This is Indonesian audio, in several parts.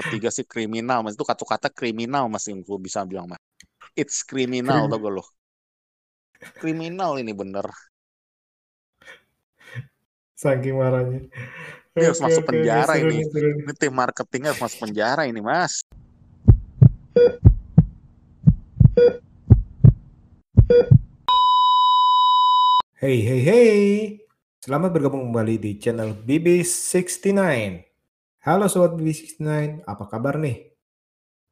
ketiga sih kriminal mas. Itu kata-kata kriminal mas yang gue bisa bilang mas. It's kriminal tau gue lo kriminal ini bener. Saking marahnya. Ini harus masuk penjara ini. ini tim marketing harus masuk penjara ini mas. Hey hey hey. Selamat bergabung kembali di channel BB69 Halo Sobat BB69, apa kabar nih?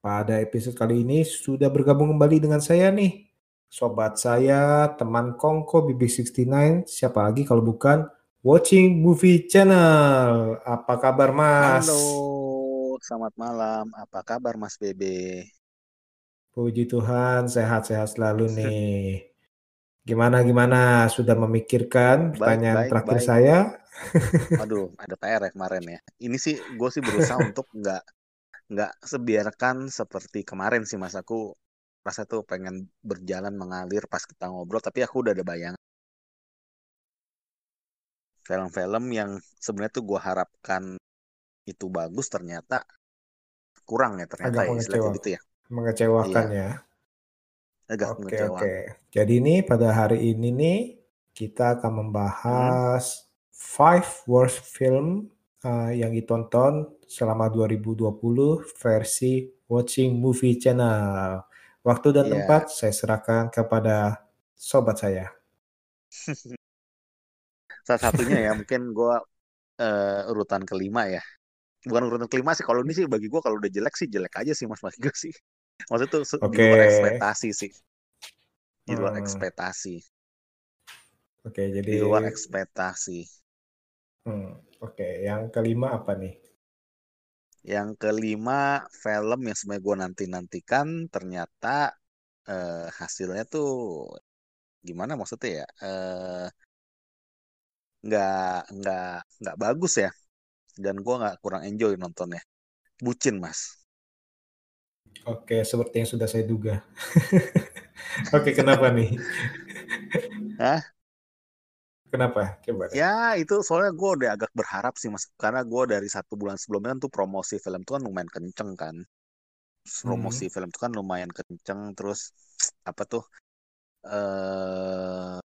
Pada episode kali ini sudah bergabung kembali dengan saya nih Sobat saya, teman Kongko BB69 Siapa lagi kalau bukan Watching Movie Channel Apa kabar Mas? halo selamat malam apa kabar mas BB Puji Tuhan, sehat-sehat selalu nih. Gimana gimana? Sudah memikirkan Baik, pertanyaan baik, terakhir baik. saya? Aduh, ada PR ya kemarin ya. Ini sih gue sih berusaha untuk nggak nggak sebiarkan seperti kemarin sih mas. Aku rasa tuh pengen berjalan mengalir pas kita ngobrol. Tapi aku udah ada bayangan film-film yang sebenarnya tuh gue harapkan itu bagus ternyata kurang ya ternyata Agak ya mengecewa- gitu ya. Mengecewakan ya. Agak Oke mengecewakan. oke. Jadi ini pada hari ini nih kita akan membahas five worst film uh, yang ditonton selama 2020 versi Watching Movie Channel. Waktu dan Iya. tempat saya serahkan kepada sobat saya. Salah satunya ya mungkin gue eh, urutan kelima ya. Bukan urutan kelima sih. Kalau ini sih bagi gue kalau udah jelek sih jelek aja sih mas bagi gue sih. Maksudnya tuh se- di luar ekspektasi sih. Di luar Hmm. ekspektasi. Oke, jadi Di luar ekspektasi. Hmm, Oke, yang kelima apa nih? Yang kelima film yang sebenarnya gue nanti nantikan ternyata eh, hasilnya tuh gimana maksudnya ya? Eh, nggak nggak nggak bagus ya. Dan gue nggak kurang enjoy nontonnya. Bucin mas. Oke, seperti yang sudah saya duga. Oke, kenapa nih? Hah? Kenapa? Coba. Ya itu soalnya gue udah agak berharap sih mas. Karena gue dari satu bulan sebelumnya kan tuh promosi film tuh kan lumayan kenceng kan. Promosi film tuh kan lumayan kenceng terus apa tuh eh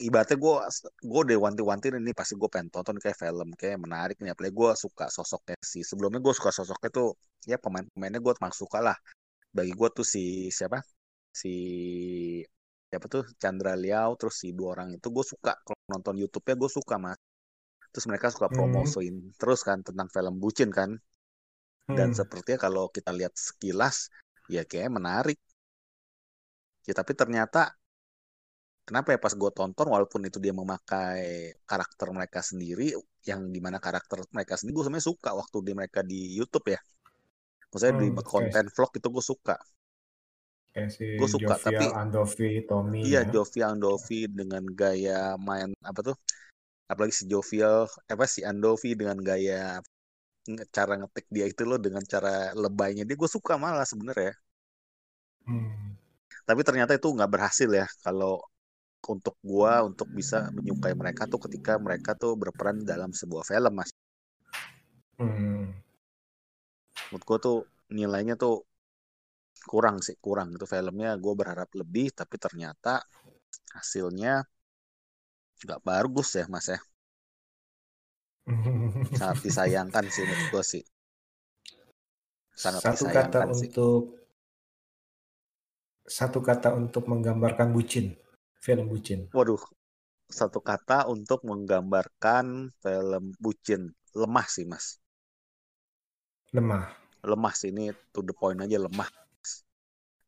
ibaratnya gue gue udah wanti-wanti ini pasti gue pengen tonton kayak film kayak menarik nih. Apalagi gue suka sosoknya sih sebelumnya gue suka sosoknya tuh ya pemain-pemainnya gue emang suka lah. Bagi gue tuh si siapa? Si siapa tuh? Chandra Liao terus si dua orang itu gue suka. Kalau nonton YouTube-nya gue suka mas. Terus mereka suka Hmm. promosiin terus kan tentang film bucin kan. Dan Hmm, sepertinya kalau kita lihat sekilas ya kayak menarik. Ya tapi ternyata kenapa ya pas gue tonton walaupun itu dia memakai karakter mereka sendiri yang di mana karakter mereka sendiri gue sebenarnya suka waktu di mereka di YouTube ya. Maksudnya di Hmm, oke. konten vlog itu gue suka Kayak si Gue suka, Jovial, tapi- Andovi, Tommy iya ya. Jovi Andovi dengan gaya main apa tuh apalagi si Jovial apa si Andovi dengan gaya cara ngetik dia itu loh dengan cara lebaynya dia gue suka malah sebenarnya Hmm, tapi ternyata itu nggak berhasil ya kalau untuk gua untuk bisa menyukai mereka tuh ketika mereka tuh berperan dalam sebuah film mas hmm. menurut gua tuh nilainya tuh kurang sih kurang. Itu filmnya gue berharap lebih tapi ternyata hasilnya nggak bagus ya mas ya. Sangat disayangkan sih menurut gua sih. Sangat Satu kata sih. untuk satu kata untuk menggambarkan bucin, film bucin. waduh. Satu kata untuk menggambarkan film bucin. Lemah sih mas. Lemah. lemah sih ini to the point aja lemah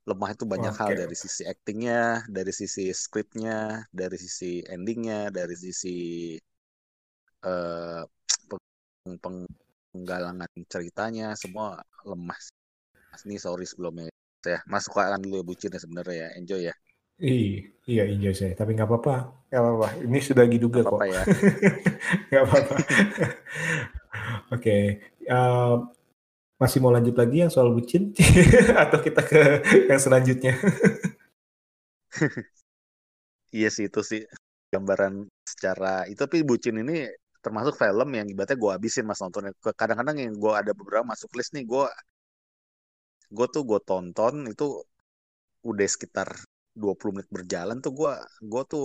lemah itu banyak hal Oke. dari sisi aktingnya dari sisi skripnya dari sisi endingnya dari sisi eh peng- peng- penggalangan ceritanya semua lemah Mas, ini sorry sebelumnya ya mas sukaan dulu ya bucin ya sebenarnya ya enjoy ya Ih, iya enjoy saya, tapi nggak apa-apa, nggak apa-apa. Ini sudah diduga Nggak kok. apa-apa ya Nggak apa-apa. Oke, eh, masih mau lanjut lagi yang soal bucin? Atau kita ke yang selanjutnya? iya sih itu sih gambaran secara itu tapi bucin ini termasuk film yang ibaratnya gue habisin mas nontonnya. Kadang-kadang yang gue ada beberapa masuk list nih gue gue tuh gue tonton itu udah sekitar 20 menit berjalan tuh gue gue tuh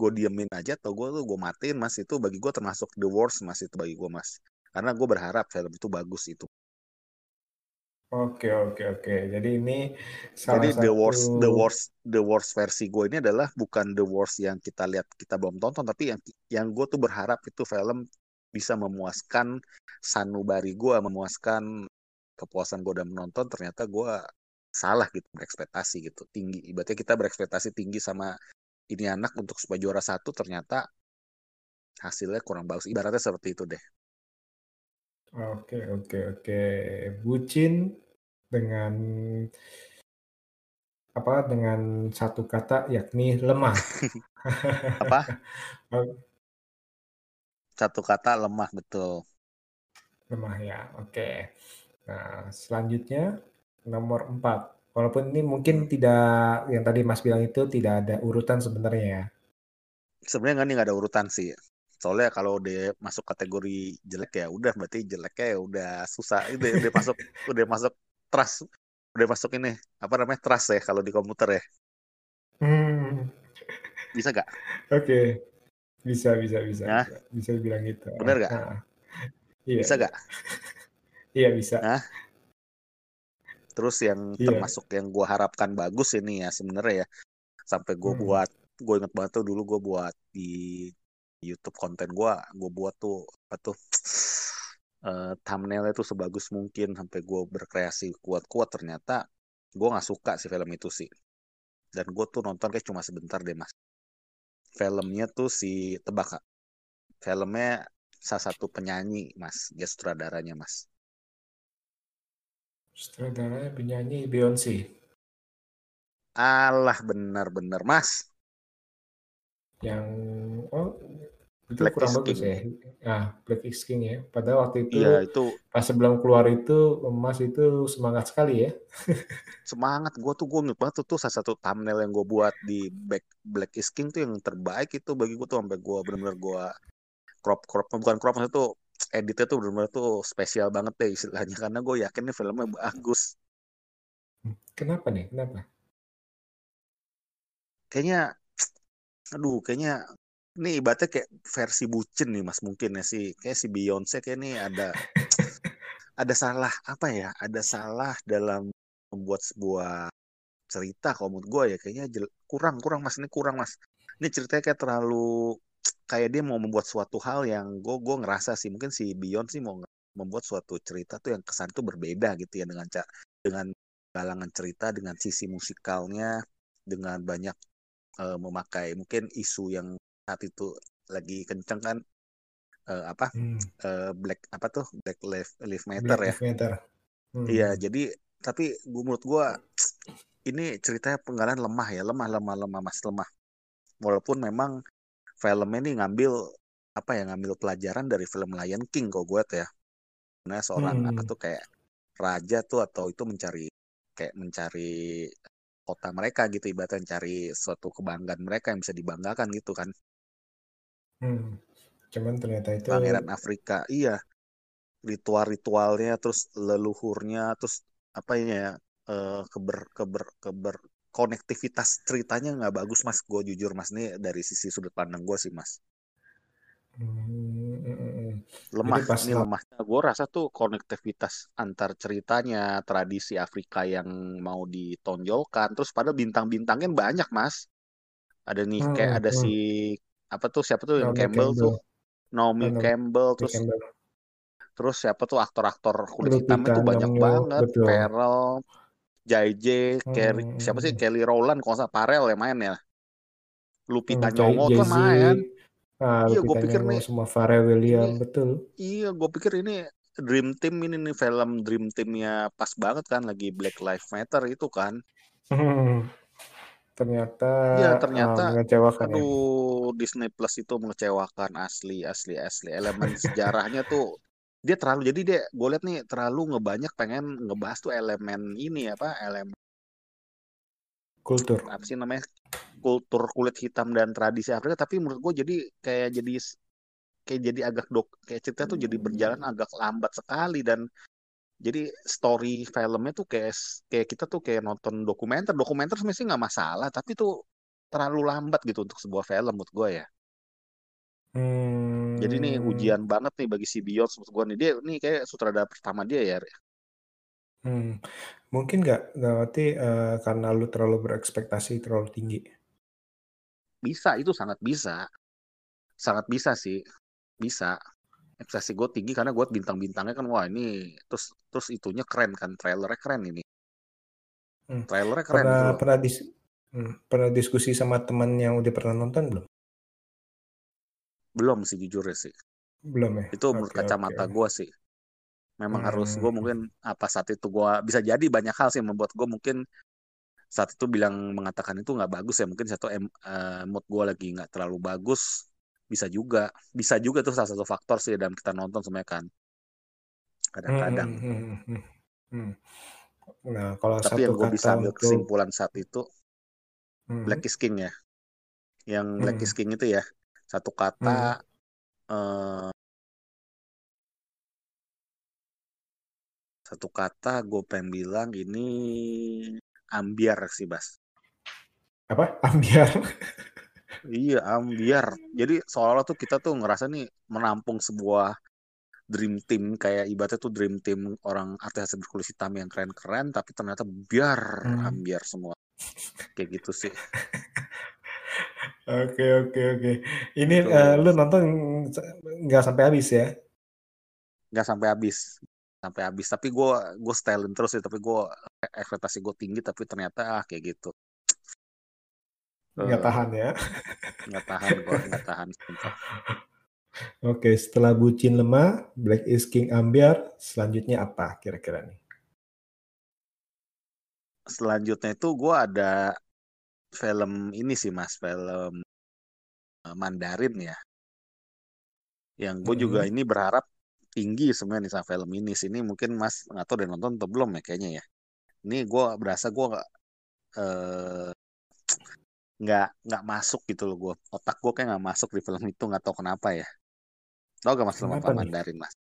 gue diemin aja atau gue tuh gue matiin mas. Itu bagi gue termasuk the worst mas itu bagi gue mas. Karena gue berharap film itu bagus itu Oke oke oke. Jadi ini salah Jadi the worst satu the worst the worst versi gue ini adalah bukan the worst yang kita lihat kita belum tonton tapi yang yang gue tuh berharap itu film bisa memuaskan sanubari gue memuaskan kepuasan gue udah menonton ternyata gue salah gitu berekspektasi gitu tinggi ibaratnya kita berekspektasi tinggi sama ini anak untuk supaya juara satu ternyata hasilnya kurang bagus ibaratnya seperti itu deh Oke oke oke. Bucin dengan apa dengan satu kata yakni lemah. apa satu kata lemah betul lemah ya. Oke. Nah, selanjutnya nomor 4. Walaupun ini mungkin tidak yang tadi Mas bilang itu tidak ada urutan sebenarnya ya. sebenarnya nggak nih nggak ada urutan sih soalnya kalau dia masuk kategori jelek ya udah berarti jeleknya ya udah susah itu udah masuk udah masuk trust udah masuk ini apa namanya trust ya kalau di komputer ya Hmm. bisa gak Oke. Bisa bisa bisa. Nah. Bisa, bisa bilang gitu. Bener nggak? Nah. Iya. bisa gak Iya bisa. Nah. terus yang Iya. termasuk yang gue harapkan bagus ini ya sebenarnya ya sampai gue Hmm. buat gue inget banget tuh dulu gue buat di YouTube konten gue gue buat tuh apa tuh eh, thumbnailnya tuh sebagus mungkin sampai gue berkreasi kuat-kuat ternyata gue nggak suka sih film itu sih. Dan gue tuh nonton kayak cuma sebentar deh mas. Filmnya tuh si tebak Kak. filmnya salah satu penyanyi mas. Dia sutradaranya mas. Sutradaranya penyanyi Beyonce. alah bener-bener mas. Yang oh itu Black kurang bagus King. ya. Ah, Black is King ya. Padahal waktu itu iya itu pas sebelum keluar itu Mas itu semangat sekali ya. semangat gue tuh gue banget tuh, tuh salah satu thumbnail yang gue buat di Black Black is King tuh yang terbaik itu bagi gue tuh sampai gue bener-bener gue crop crop bukan crop maksudnya tuh editnya tuh bener-bener tuh spesial banget deh istilahnya karena gue yakin nih filmnya bagus Kenapa nih? Kenapa? kayaknya aduh kayaknya ini ibaratnya kayak versi bucin nih mas mungkin ya sih. Kayak si Beyonce kayak ini ada ada salah apa ya ada salah dalam membuat sebuah cerita kalau menurut gue ya. Kayaknya kurang kurang mas ini kurang mas. Ini ceritanya kayak terlalu kayak dia mau membuat suatu hal yang gue gue ngerasa sih. Mungkin si Beyonce mau nge- membuat suatu cerita tuh yang kesan tuh berbeda gitu ya dengan dengan galangan cerita dengan sisi musikalnya dengan banyak eh, memakai mungkin isu yang saat itu lagi kenceng kan eh, apa Hmm, eh, black apa tuh black lives lives matter Black ya Matter. Hmm. Iya, jadi tapi gua menurut gua ini ceritanya penggalan lemah ya, lemah lemah lemah Mas, lemah. Walaupun memang filmnya ini ngambil apa ya, ngambil pelajaran dari film Lion King kok gue tuh ya. Nah, seorang Hmm. apa tuh kayak raja tuh atau itu mencari kayak mencari kota mereka gitu ibaratnya mencari suatu kebanggaan mereka yang bisa dibanggakan gitu kan. Hmm. Cuman ternyata itu Pangeran Afrika. Iya, ritual-ritualnya terus leluhurnya terus apa ya eh, keber keber keber konektivitas ceritanya nggak bagus mas gue jujur mas ini dari sisi sudut pandang gue sih mas Hmm, hmm, hmm, lemah Jadi pas ini lemahnya gue rasa tuh konektivitas antar ceritanya tradisi Afrika yang mau ditonjolkan terus pada bintang-bintangnya banyak mas ada nih Hmm, kayak ada hmm. si apa tuh siapa tuh yang Naomi Campbell, tuh Naomi Naomi Campbell Naomi terus Campbell. terus siapa tuh aktor-aktor kulit hitamnya tuh banyak banget betul. Farrell JJ Kelly Hmm, siapa sih Kelly Rowland kalau nggak Farrell yang main ya Lupita hmm. Nyong'o tuh Jay-Z, main ah, iya gue pikir nih semua Pharrell Williams, ini betul. iya gue pikir ini Dream Team ini nih film Dream Teamnya pas banget kan lagi Black Lives Matter itu kan Hmm. Ternyata iya ah, ternyata mengecewakan ya. aduh Disney Plus itu mengecewakan asli asli asli elemen sejarahnya tuh dia terlalu jadi dia gue liat nih terlalu ngebanyak pengen ngebahas tuh elemen ini apa elemen Kultur. apa sih namanya kultur kulit hitam dan tradisi Afrika tapi menurut gue jadi kayak jadi kayak jadi agak dok kayak cerita tuh jadi berjalan agak lambat sekali dan jadi story filmnya tuh kayak kayak kita tuh kayak nonton dokumenter. Dokumenter sebenarnya nggak masalah tapi tuh terlalu lambat gitu untuk sebuah film menurut gue ya. Hmm. jadi ini ujian banget nih bagi si Beyonce menurut gue nih. Dia nih kayak sutradara pertama dia ya Hmm. Mungkin nggak nggak ngerti uh, karena lu terlalu berekspektasi terlalu tinggi. bisa itu sangat bisa. Sangat bisa sih. Bisa ekspektasi gue tinggi karena gue bintang-bintangnya kan wah ini terus terus itunya keren kan trailernya keren ini Hmm. trailernya keren Pernah gitu loh. pernah dis hmm, pernah diskusi sama teman yang udah pernah nonton belum? belum sih jujur sih Belum ya. itu menurut Oke, kacamata oke. gue sih memang harus gue Hmm. mungkin apa saat itu gue bisa jadi banyak hal sih yang membuat gue mungkin saat itu bilang mengatakan itu nggak bagus ya mungkin satu em, eh, mood gue lagi nggak terlalu bagus bisa juga bisa juga tuh salah satu faktor sih dalam kita nonton semuanya kan Hmm, kadang-kadang hmm, hmm, hmm, hmm. Nah, kalau tapi satu yang gue bisa ambil untuk kesimpulan saat itu hmm, Black is King ya yang Black hmm, is King itu ya satu hmm. kata eh, satu kata gue pengen bilang ini ambiar sih Bas apa? Ambiar. Iya, ambiar. Jadi seolah-olah tuh kita tuh ngerasa nih menampung sebuah dream team kayak ibaratnya tuh dream team orang artis berkulit hitam yang keren-keren, tapi ternyata biar Hmm. ambiar semua. Kayak gitu sih. Oke, oke, oke. Ini eh, lu nonton nggak sampai habis ya? nggak sampai habis, sampai habis. Tapi gue gue stylein terus sih. Tapi gue ekspektasi gue tinggi, tapi ternyata ah kayak gitu. Nggak Eh, tahan ya? nggak tahan gue, nggak tahan. Oke, setelah Bucin Lemah, Black is King Ambiar, selanjutnya apa kira-kira nih? Selanjutnya itu gue ada film ini sih mas, film eh, Mandarin ya. Yang gue juga Hmm. ini berharap tinggi sebenarnya nih sama film ini. Sini mungkin mas nggak tahu udah nonton atau belum ya kayaknya ya. Ini gue berasa gue eh, nggak nggak masuk gitu loh gue. Otak gue kayak nggak masuk di film itu nggak tahu kenapa ya. Tau gak mas film apa? Mandarin mas?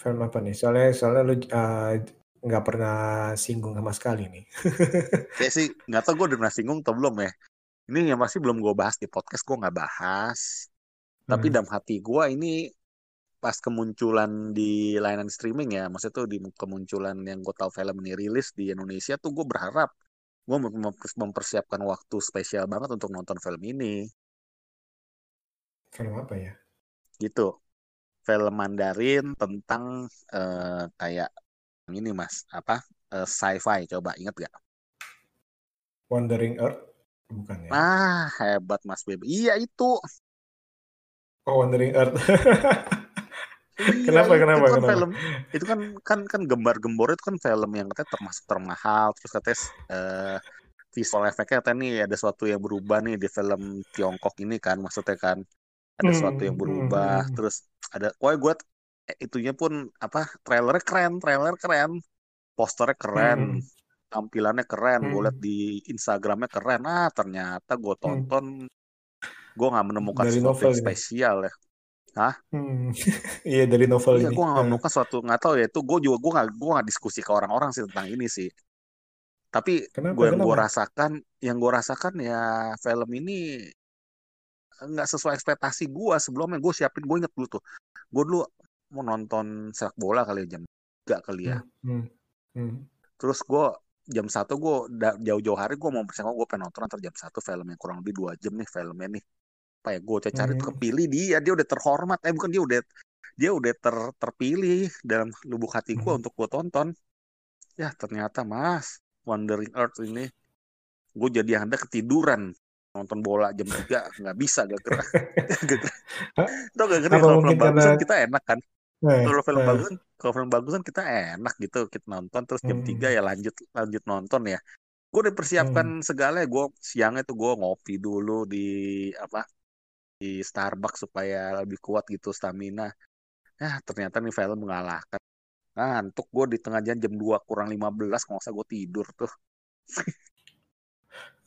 Film apa nih? Soalnya soalnya lu eh, nggak pernah singgung sama sekali nih. Kayak sih nggak tahu gue udah pernah singgung atau belum ya. Ini yang pasti belum gue bahas di podcast gue nggak bahas. Tapi Hmm. dalam hati gue ini pas kemunculan di layanan streaming ya, maksudnya tuh di kemunculan yang gue tahu film ini rilis di Indonesia tuh gue berharap gue mempersiapkan waktu spesial banget untuk nonton film ini Film apa ya? gitu. Film Mandarin tentang eh, kayak ini mas apa eh, sci-fi coba inget gak? Wandering Earth? Bukan ya? Ah hebat mas Bebe. Iya itu. Oh, Wandering Earth. Iya, Kenapa, itu kenapa, kan kenapa? film itu kan kan kan gembar-gembor itu kan film yang katanya termasuk termahal terus katanya eh, visual efeknya katanya nih ada sesuatu yang berubah nih di film Tiongkok ini kan maksudnya kan ada sesuatu yang Hmm, hmm, berubah hmm. terus ada wah gue eh, itunya pun apa trailernya keren trailer keren posternya keren Hmm, tampilannya keren gue hmm, liat di Instagramnya keren ah ternyata gue hmm. tonton gue nggak menemukan Dari sesuatu yang spesial ya Hmm. Iya, dari novel Iya, ini. gue nggak menemukan suatu nggak tahu ya itu gue juga gue nggak gue nggak diskusi ke orang-orang sih tentang ini sih. Tapi Kenapa? gue yang gue rasakan, yang gue rasakan ya film ini nggak sesuai ekspektasi gue sebelumnya. Gue siapin, gue inget dulu tuh. Gue dulu mau nonton sepak bola kali ya, jam 3 kali ya. Hmm, hmm, hmm. Terus gue jam satu gue jauh-jauh hari gue mau persiapan gue pengen nonton antar jam satu film yang kurang lebih dua jam nih filmnya nih. Apa ya gue cari Hmm. kepilih dia, dia udah terhormat. Eh bukan dia udah dia udah ter, terpilih dalam lubuk hati gue Hmm. untuk gue tonton. Ya ternyata mas Wandering Earth ini gue jadi yang ada ketiduran nonton bola jam 3 nggak bisa gak gerak. Tau gak gerak kalau film mungkin bagus karena kita enak kan. eh, Kalau film eh, bagus kan kalau film bagus kan kita enak gitu kita nonton terus jam 3 hmm, ya lanjut lanjut nonton ya. Gue udah persiapkan hmm. segala gue siangnya tuh gue ngopi dulu di apa di Starbucks supaya lebih kuat gitu stamina. Ya ternyata nih film mengalahkan. Ngantuk gue di tengah jalan jam 2 kurang 15 kalau usah gue tidur tuh.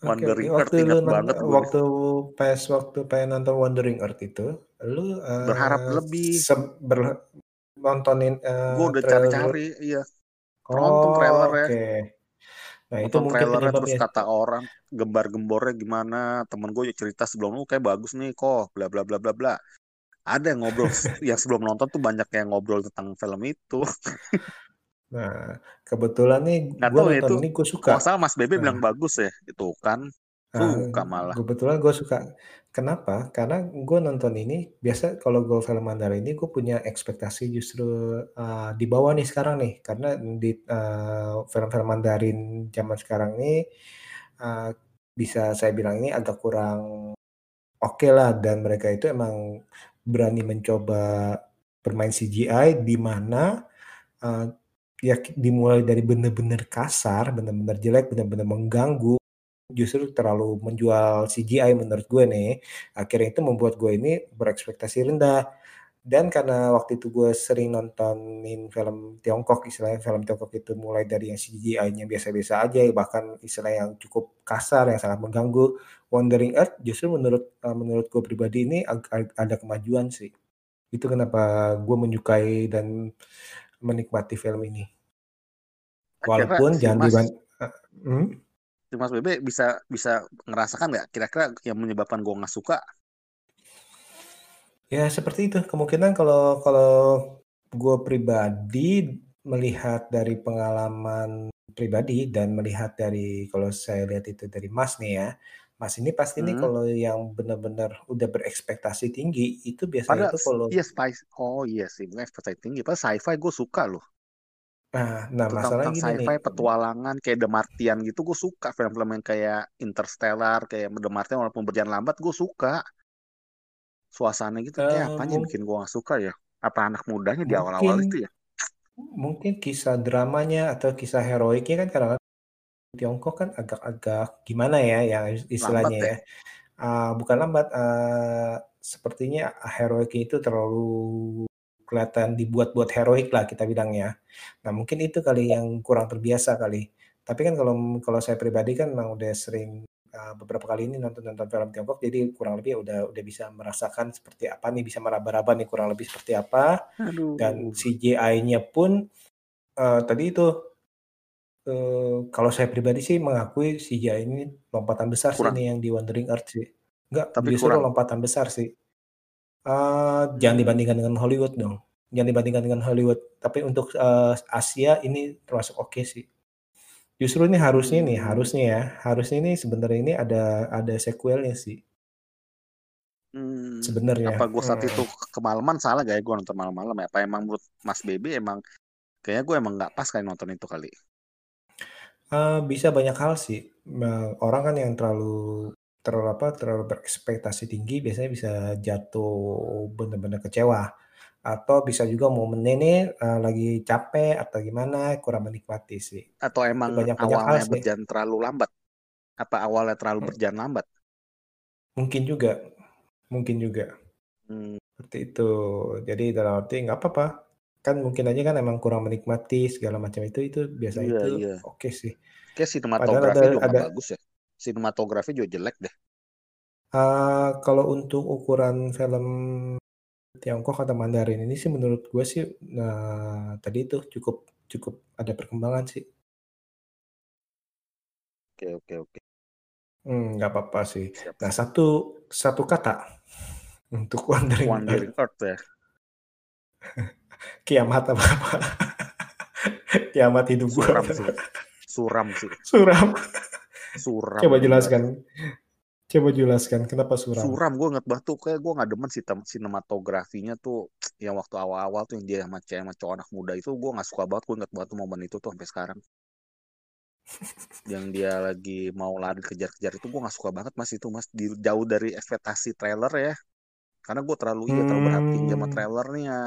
Wandering Earth waktu lu ingat nonton, banget gue waktu pas waktu pengen nonton Wandering Earth itu, lu berharap uh, lebih ber, nontonin uh, gue udah cari-cari iya nonton oh, trailer ya okay. Nah itu mungkin trailernya terus kata orang gembar-gembornya gimana? Temen gue cerita sebelum lu kayak bagus nih kok bla bla bla bla bla. Ada yang ngobrol yang sebelum nonton tuh banyak yang ngobrol tentang film itu. Nah kebetulan nih gue ya, nonton itu ini gue suka. Masa Mas Bebe Nah. bilang bagus ya itu kan suka Nah, malah kebetulan gue suka. Kenapa? Karena gue nonton ini biasa kalau gue film Mandarin ini gue punya ekspektasi justru uh, di bawah nih sekarang nih karena di uh, film-film Mandarin zaman sekarang ini uh, bisa saya bilang ini agak kurang oke okay lah dan mereka itu emang berani mencoba bermain CGI di mana uh, ya dimulai dari bener-bener kasar, bener-bener jelek, bener-bener mengganggu justru terlalu menjual CGI menurut gue nih. Akhirnya itu membuat gue ini berekspektasi rendah. Dan karena waktu itu gue sering nontonin film Tiongkok, istilahnya film Tiongkok itu mulai dari yang CGI-nya biasa-biasa aja, bahkan istilah yang cukup kasar, yang sangat mengganggu. Wandering Earth justru menurut uh, menurut gue pribadi ini ada kemajuan sih. Itu kenapa gue menyukai dan menikmati film ini. Walaupun jangan diban... Hmm? Mas Bebe bisa bisa ngerasakan nggak kira-kira yang menyebabkan gue nggak suka? Ya seperti itu kemungkinan kalau kalau gue pribadi melihat dari pengalaman pribadi dan melihat dari kalau saya lihat itu dari Mas nih ya, Mas ini pasti hmm. nih kalau yang benar-benar udah berekspektasi tinggi itu biasanya Pada, itu kalau iya spice oh iya sih ekspektasi tinggi, pas sci-fi gue suka loh. Nah, nah tentang, masalah tentang gini sci-fi nih. petualangan kayak The Martian gitu gue suka film-film yang kayak Interstellar kayak The Martian walaupun berjalan lambat gue suka suasana gitu kayak Uh, apanya yang mung- bikin gue gak suka ya apa anak mudanya di mungkin awal-awal itu ya mungkin kisah dramanya atau kisah heroiknya kan kadang Tiongkok kan agak-agak gimana ya yang istilahnya Lambat ya. Uh, bukan lambat, uh, sepertinya heroiknya itu terlalu kelihatan dibuat-buat heroik lah kita bilangnya. Nah mungkin itu kali yang kurang terbiasa kali. Tapi kan kalau kalau saya pribadi kan memang udah sering uh, beberapa kali ini nonton-nonton film Tiongkok, jadi kurang lebih udah udah bisa merasakan seperti apa nih, bisa meraba-raba nih kurang lebih seperti apa. Aduh. Dan CGI-nya pun uh, tadi itu uh, kalau saya pribadi sih mengakui CGI ini lompatan besar Kurang. sih ini yang di Wandering Earth sih. Enggak, Tapi justru kurang. lompatan besar sih. Uh, Jangan dibandingkan dengan Hollywood dong. Jangan dibandingkan dengan Hollywood. Tapi untuk uh, Asia ini termasuk oke sih. Justru ini harusnya nih, harusnya ya, harusnya ini sebenarnya ini ada ada sequelnya sih. Hmm. Sebenarnya. Apa gue saat Hmm. itu kemalaman salah gak ya gue nonton malam-malam ya? Apa emang menurut Mas Bebe emang kayaknya gue emang nggak pas kali nonton itu kali. Uh, bisa banyak hal sih. Orang kan yang terlalu terlalu apa terlalu berekspektasi tinggi biasanya bisa jatuh benar-benar kecewa atau bisa juga momennya nih uh, lagi capek atau gimana kurang menikmati sih. Atau emang banyak banyak hal awalnya sih. berjalan terlalu lambat? Apa awalnya terlalu Hmm. berjalan lambat? Mungkin juga, mungkin juga Hmm. seperti itu. Jadi dalam arti nggak apa-apa. Kan mungkin aja kan emang kurang menikmati segala macam itu itu biasa Iya, itu iya. oke sih. Kayak Padahal sinematografi ada juga ada bagus ya. Sinematografi juga jelek deh. uh, kalau untuk ukuran film Tiongkok atau Mandarin ini sih menurut gue sih nah tadi itu cukup cukup ada perkembangan sih. Oke, oke, oke. Hmm, nggak apa-apa sih. Siap. Nah satu satu kata untuk Wandering Earth Wandering Earth ya. kiamat apa apa kiamat hidup gue Suram sih. Suram sih. suram Suram. coba jelaskan. Coba jelaskan kenapa suram? Suram gue ngeliat banget tuh kayak gue nggak demen sih sinematografinya tuh yang waktu awal-awal tuh yang dia sama cewek sama cowok anak muda itu gue nggak suka banget gue inget banget tuh momen itu tuh sampai sekarang. Yang dia lagi mau lari kejar-kejar itu gue nggak suka banget mas itu mas. Di, jauh dari ekspektasi trailer ya. Karena gue terlalu iya terlalu berhatiin sama Hmm. trailernya.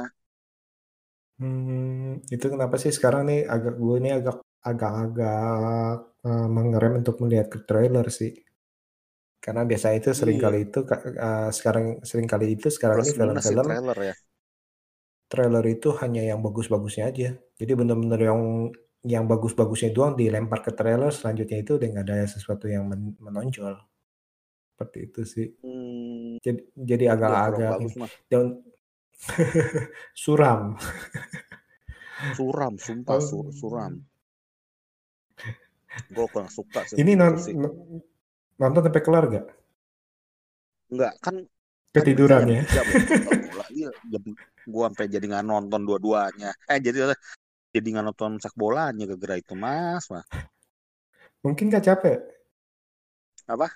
Hmm, itu kenapa sih? Sekarang nih agak gue nih agak agak-agak uh, mengerem untuk melihat ke trailer sih karena biasa itu sering Iya. kali itu uh, sekarang sering kali itu sekarang plus ini film-film trailer ya trailer itu hanya yang bagus-bagusnya aja. Jadi bener-bener yang yang bagus-bagusnya doang dilempar ke trailer, selanjutnya itu udah nggak ada sesuatu yang men- menonjol. seperti itu sih. Hmm, Jadi jadi kurang agak-agak. Dan suram. Suram, sumpah Oh. sur- suram. Gue kurang suka sih Ini non, sih. nonton sampai kelar gak? Enggak, kan Ketiduran jam ya? 3 belum nonton bola. Iya, jam gue sampai jadi nggak nonton dua-duanya. Eh jadi jadi nggak nonton sepak bolanya gara-gara itu mas, mas. Mungkin gak capek? Apa?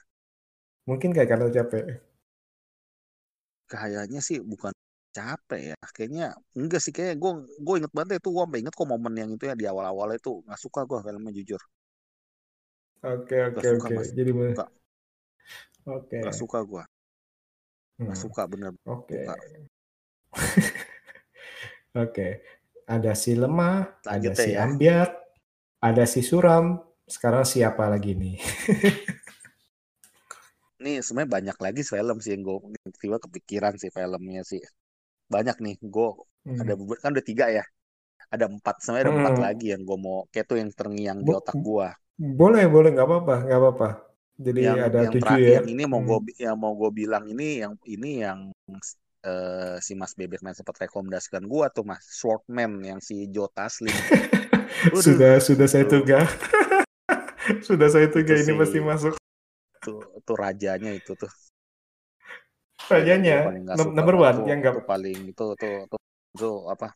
Mungkin gak karena capek? Kayaknya sih bukan capek ya. Kayaknya enggak sih kayak gue gue inget banget itu gue inget kok momen yang itu ya di awal-awal itu nggak suka gue filmnya jujur. Oke oke oke. Jadi bener- Oke. nggak suka gue. Nggak Hmm, suka bener Oke. suka. Oke. Ada si lemah, ada Lanjut si ya. ambiar, ada si suram. Sekarang siapa lagi nih? Ini sebenarnya banyak lagi film sih yang gue tiba kepikiran sih filmnya sih. Banyak nih. Gue ada Hmm. beber- kan udah tiga ya. Ada empat. Sebenarnya ada empat Hmm. lagi yang gue mau kayak tuh yang terngiang di otak gue. Boleh boleh nggak apa-apa nggak apa-apa. Jadi yang ada yang tujuh ya. yang ini mau Hmm. gue yang mau gue bilang ini yang ini yang eh, si Mas Bebek main sempat rekomendasikan gua tuh Mas Swordman yang si Joe Taslim. Sudah sudah saya tuh tuga. sudah saya tuga ini pasti masuk tuh tuh rajanya itu tuh gue rajanya banget one tuh yang nggak tuh paling itu tuh tuh, tuh apa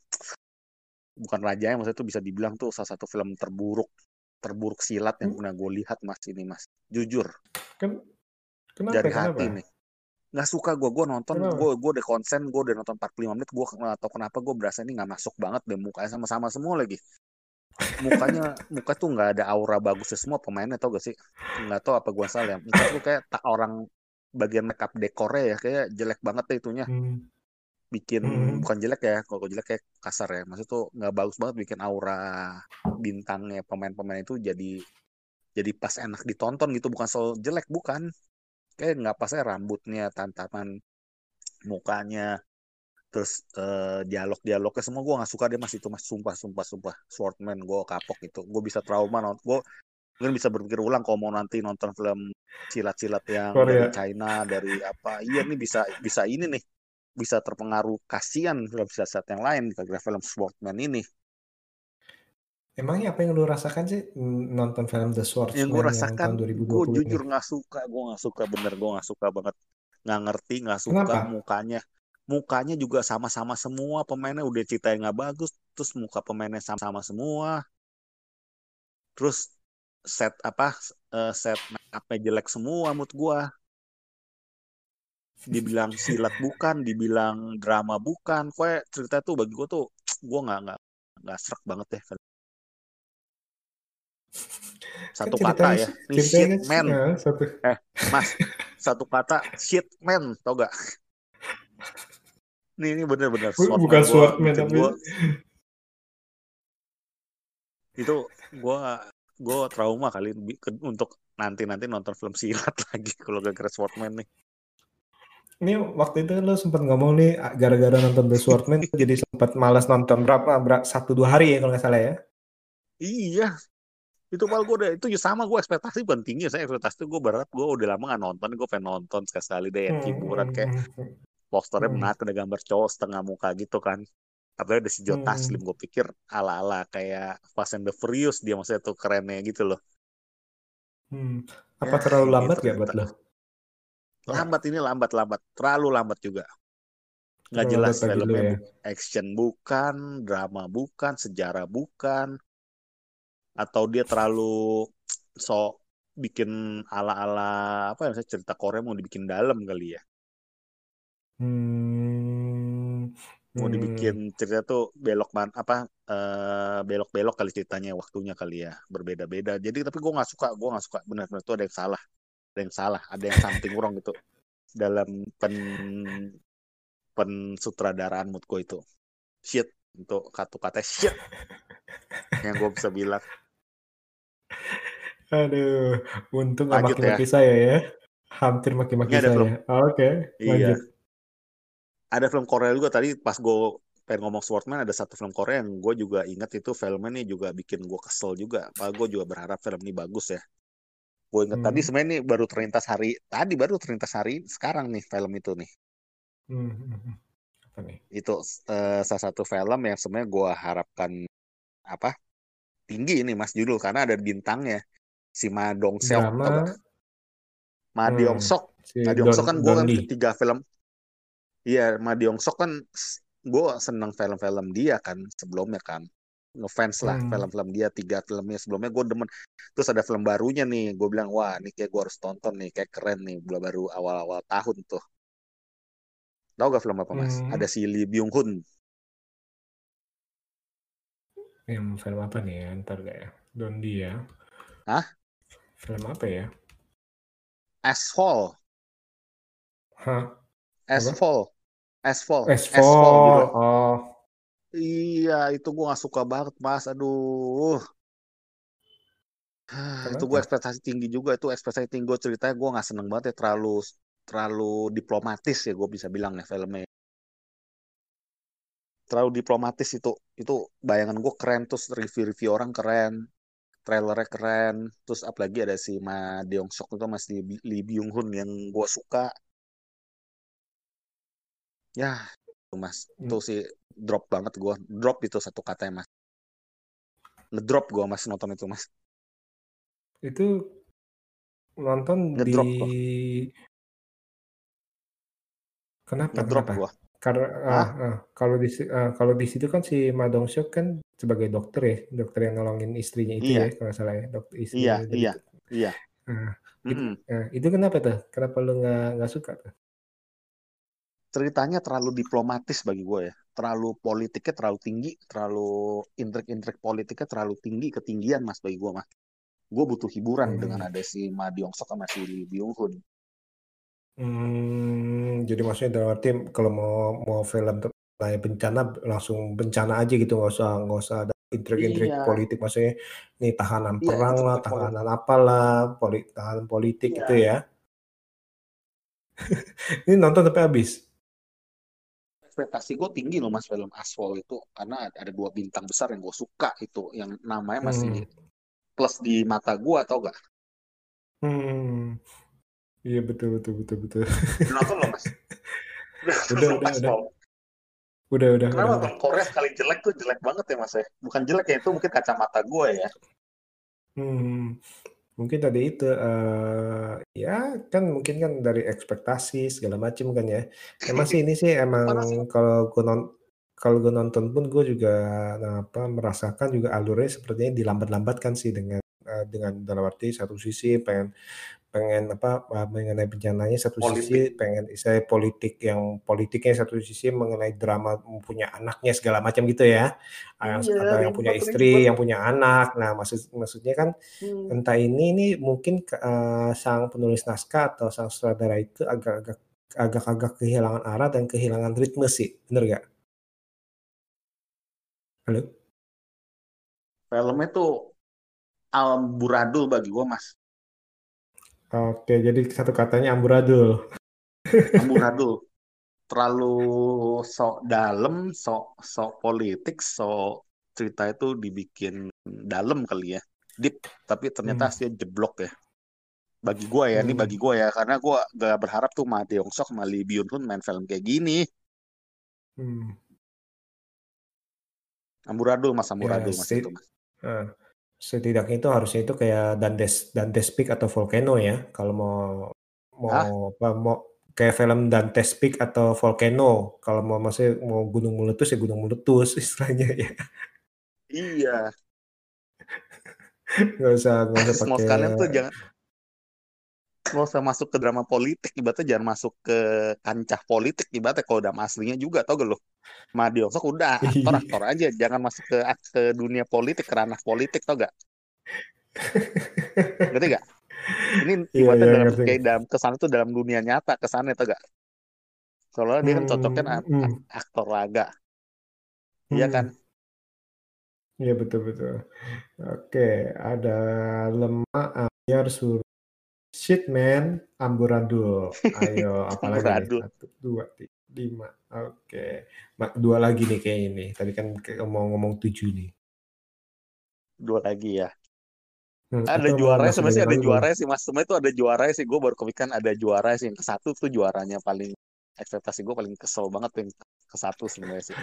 bukan rajanya maksudnya tuh bisa dibilang tuh salah satu film terburuk terburuk silat yang Hmm, pernah gue lihat Mas ini Mas. Jujur. Ken- kenapa dari kenapa? hati. Nih nggak suka gue gue nonton gue gue udah konsen gue udah nonton 45 menit gue nggak tahu kenapa gue berasa ini nggak masuk banget deh mukanya sama-sama semua lagi. Mukanya muka tuh nggak ada aura bagusnya semua pemainnya tau gak sih? Nggak tahu apa gue salah ya. Muka tuh kayak tak orang bagian makeup dekornya ya kayak jelek banget deh itunya. Hmm, bikin hmm, bukan jelek ya kalau jelek kayak kasar ya. Maksud tuh nggak bagus banget bikin aura bintangnya pemain-pemain itu jadi jadi pas enak ditonton gitu. Bukan soal jelek bukan. Kayak nggak pasnya rambutnya tantaman mukanya terus eh, dialog-dialognya semua. Gue nggak suka deh mas itu mas. Sumpah sumpah sumpah. Swordman gue kapok itu gue bisa trauma nonton gue mungkin bisa berpikir ulang kalau mau nanti nonton film silat-silat yang dari Korea China dari apa. Iya nih bisa bisa ini nih bisa terpengaruh kasihan film silat yang lain gara-gara film Swordman ini. Emangnya apa yang lu rasakan sih nonton film The yang gue Swordsman yang rasakan tahun gue 2020 ini? jujur nggak suka gue nggak suka bener gue nggak suka banget. Nggak ngerti nggak suka kenapa? mukanya. Mukanya juga sama-sama semua pemainnya udah cerita yang nggak bagus terus muka pemainnya sama-sama semua. Terus set apa eh, set make upnya jelek semua menurut gue dibilang silat bukan dibilang drama bukan kue cerita tuh bagi gue tuh gue nggak nggak nggak serak banget deh kan satu kata ceritanya ya ini shit kan man. eh, satu. Eh mas satu kata shit man tau gak ini ini bener-bener bukan Swordman tapi gue itu gue gue trauma kali untuk nanti nanti nonton film silat lagi kalau gara-gara Swordman nih Ini waktu itu lo sempat ngomong nih gara-gara nonton The Swordman jadi sempat malas nonton berapa, berapa satu dua hari ya kalau nggak salah ya. iya. Itu malah gue udah itu ya sama gue ekspektasi bukan tinggi saya ekspektasi gue berharap gue udah lama gak nonton gue pengen nonton sekali-sekali deh yang Hmm, hiburan hmm, kayak hmm, posternya hmm, menarik ada gambar cowok setengah muka gitu kan. Apalagi ada si Joe hmm, Taslim gue pikir ala-ala kayak Fast and the Furious dia maksudnya tuh kerennya gitu loh. Hmm. ya Apa terlalu ini lambat gak buat ternyata lo? Lambat ini lambat lambat. Terlalu lambat juga. Nggak terlalu jelas filmnya. ya. action bukan drama bukan sejarah bukan. Atau dia terlalu so bikin ala-ala apa ya misalnya cerita Korea mau dibikin dalam kali ya. Hmm, mau hmm. dibikin cerita tuh belok man apa eh, belok-belok kali ceritanya waktunya kali ya. Berbeda-beda. Jadi tapi gue nggak suka gue nggak suka. Benar-benar tuh ada yang salah ada yang salah ada yang something wrong gitu dalam pen pensutradaraan mood gue itu shit untuk kata kata shit yang gue bisa bilang Aduh, untung gak ya maki-maki saya ya. Hampir maki-maki ini ada film saya. Oke, iya lanjut. ada film Korea juga tadi pas gue pengen ngomong Swordman ada satu film Korea yang gue juga ingat itu filmnya nih juga bikin gue kesel juga. Padahal gue juga berharap film ini bagus ya. Gue inget tadi Hmm. sebenarnya ini baru terlintas hari tadi baru terlintas hari sekarang nih film itu nih. Hmm, hmm, hmm. Apa nih? Itu eh, salah satu film yang sebenarnya gue harapkan apa tinggi ini mas judul karena ada bintangnya si Ma Dong Seok Drama? Ma hmm, Sok. si Ma Deong Don Sok kan gue kan Lee. tiga film. Iya Ma Sok kan gue seneng film-film dia kan sebelumnya kan ngefans lah Hmm. film-film dia tiga filmnya sebelumnya gue demen terus ada film barunya nih gue bilang wah ini kayak gue harus tonton nih kayak keren nih baru baru awal-awal tahun tuh tahu gak film apa mas Hmm. ada si Lee Byung Hun Yang film apa nih ya? Ntar gak ya? Don Lee ya. Hah? Film apa ya? Asphalt Hah? Asphalt Asphalt Asphalt. Asphalt judulnya. Oh. Iya itu gue gak suka banget mas. Aduh. Ah, itu gue Kenapa? ekspektasi tinggi juga. Itu ekspektasi tinggi gue ceritanya gue nggak seneng banget ya. Terlalu terlalu diplomatis ya gue bisa bilang ya filmnya. Terlalu diplomatis itu. Itu bayangan gue keren terus review-review orang keren trailernya keren. Terus apalagi ada si Ma Deong Sok itu masih Lee Byung Hun yang gue suka. Ya mas Hmm. itu sih drop banget gue drop itu satu katanya mas ngedrop gue mas nonton itu mas Itu nonton di ngedrop gue kenapa ngedrop kenapa? gue Karena ah, ah, kalau di ah, kalau di situ kan si Ma Dong Seok kan sebagai dokter ya, dokter yang nolongin istrinya itu iya ya kalau salah ya, dokter iya istrinya dari iya iya ah, itu, Mm-mm. ah, itu kenapa tuh? Kenapa lu nggak nggak suka tuh? Ceritanya terlalu diplomatis bagi gue ya. Terlalu politiknya terlalu tinggi terlalu intrik-intrik politiknya terlalu tinggi ketinggian mas bagi gue mas. Gue butuh hiburan dengan Hmm. ada si Ma Deong Sok sama si Lee Byung Hun. Hmm, jadi maksudnya dalam arti kalau mau mau film tentang bencana langsung bencana aja gitu nggak usah nggak usah ada intrik-intrik iya. politik maksudnya nih tahanan iya perang lah intrik-intrik politik tahanan apalah poli, tahanan politik iya. gitu ya. Ini nonton sampai habis ekspektasi gue tinggi loh mas film Asphalt itu. Karena ada dua bintang besar yang gue suka itu yang namanya masih hmm. plus di mata gue atau gak Hmm. iya betul betul betul betul. Nonton loh mas? Udah udah udah. Udah udah udah kenapa udah. Film Korea sekali jelek tuh jelek banget ya mas ya? Bukan jelek ya itu mungkin kacamata gue ya. Hmm, mungkin tadi itu eh ya kan mungkin kan dari ekspektasi segala macam kan ya. Emang sih ini sih emang sih kalau gue non kalau gue nonton pun gue juga apa merasakan juga alurnya sepertinya dilambat-lambatkan sih dengan eh, dengan dalam arti satu sisi pengen pengen apa mengenai bencananya satu politik. sisi pengen saya politik yang politiknya satu sisi mengenai drama punya anaknya segala macam gitu ya. Yang iya ada yang punya istri yang punya anak. Nah maksud maksudnya kan hmm. entah ini ini mungkin eh, sang penulis naskah atau sang sutradara itu agak-agak agak-agak kehilangan arah dan kehilangan ritme sih. Bener gak? Halo? filmnya tuh amburadul bagi gue mas Oke jadi satu katanya amburadul amburadul terlalu sok dalam sok sok politik sok cerita itu dibikin dalam kali ya deep tapi ternyata hmm. hasilnya jeblok ya bagi gue ya ini Hmm. bagi gue ya karena gue gak berharap tuh Ma Deong Sok sama Lee Byung Hun main film kayak gini Hmm. amburadul mas ya amburadul mas itu mas eh, setidaknya itu harusnya itu kayak Dantes Dantes Peak atau Volcano ya. Kalau mau mau Hah? apa mau kayak film Dante's Peak atau Volcano. Kalau mau masih mau gunung meletus ya gunung meletus istilahnya ya. Iya. Nggak usah nggak usah mau pakai sekalian tuh jangan nggak usah masuk ke drama politik. Ibaratnya jangan masuk ke kancah politik ibaratnya kalau drama aslinya juga tau gak lo Ma Deong Sok udah aktor aktor aja. Jangan masuk ke ke dunia politik ke ranah politik tau gak ngerti gak ini iya ibaratnya iya dalam kayak dalam kesan itu dalam dunia nyata kesannya tau gak soalnya dia kan cocoknya hmm, hmm, aktor laga iya kan? Hmm. Iya betul betul. Oke, ada lemak air sur shit man amburadul. Ayo, apalagi amburadul. Satu, dua, tiga, lima. Oke, Ma- dua lagi nih kayak ini. Tadi kan mau ngomong tujuh nih. dua lagi ya Hmm, ada masih sebenarnya ada juara sih mas sebenarnya itu ada juara sih gue baru kepikiran ada juara sih yang ke satu tuh juaranya paling ekspektasi gue paling kesel banget tuh yang ke satu sebenarnya sih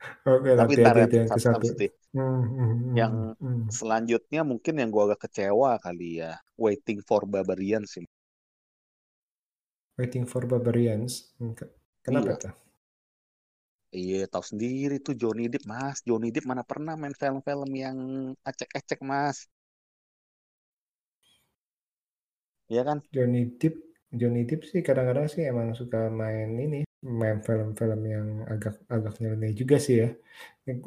Oke, tapi nanti ntar ya yang ke satu satu. abis itu Hmm, hmm, hmm, yang hmm. selanjutnya mungkin yang gue agak kecewa kali ya waiting for barbarian sih Waiting for Barbarians. Ke- Kenapa iya tuh? iya tahu sendiri tuh Johnny Depp mas Johnny Depp mana pernah main film-film yang acek-acek mas Iya kan Johnny Depp, Johnny Depp sih kadang-kadang sih emang suka main ini, main film-film yang agak agak nyeleneh juga sih ya.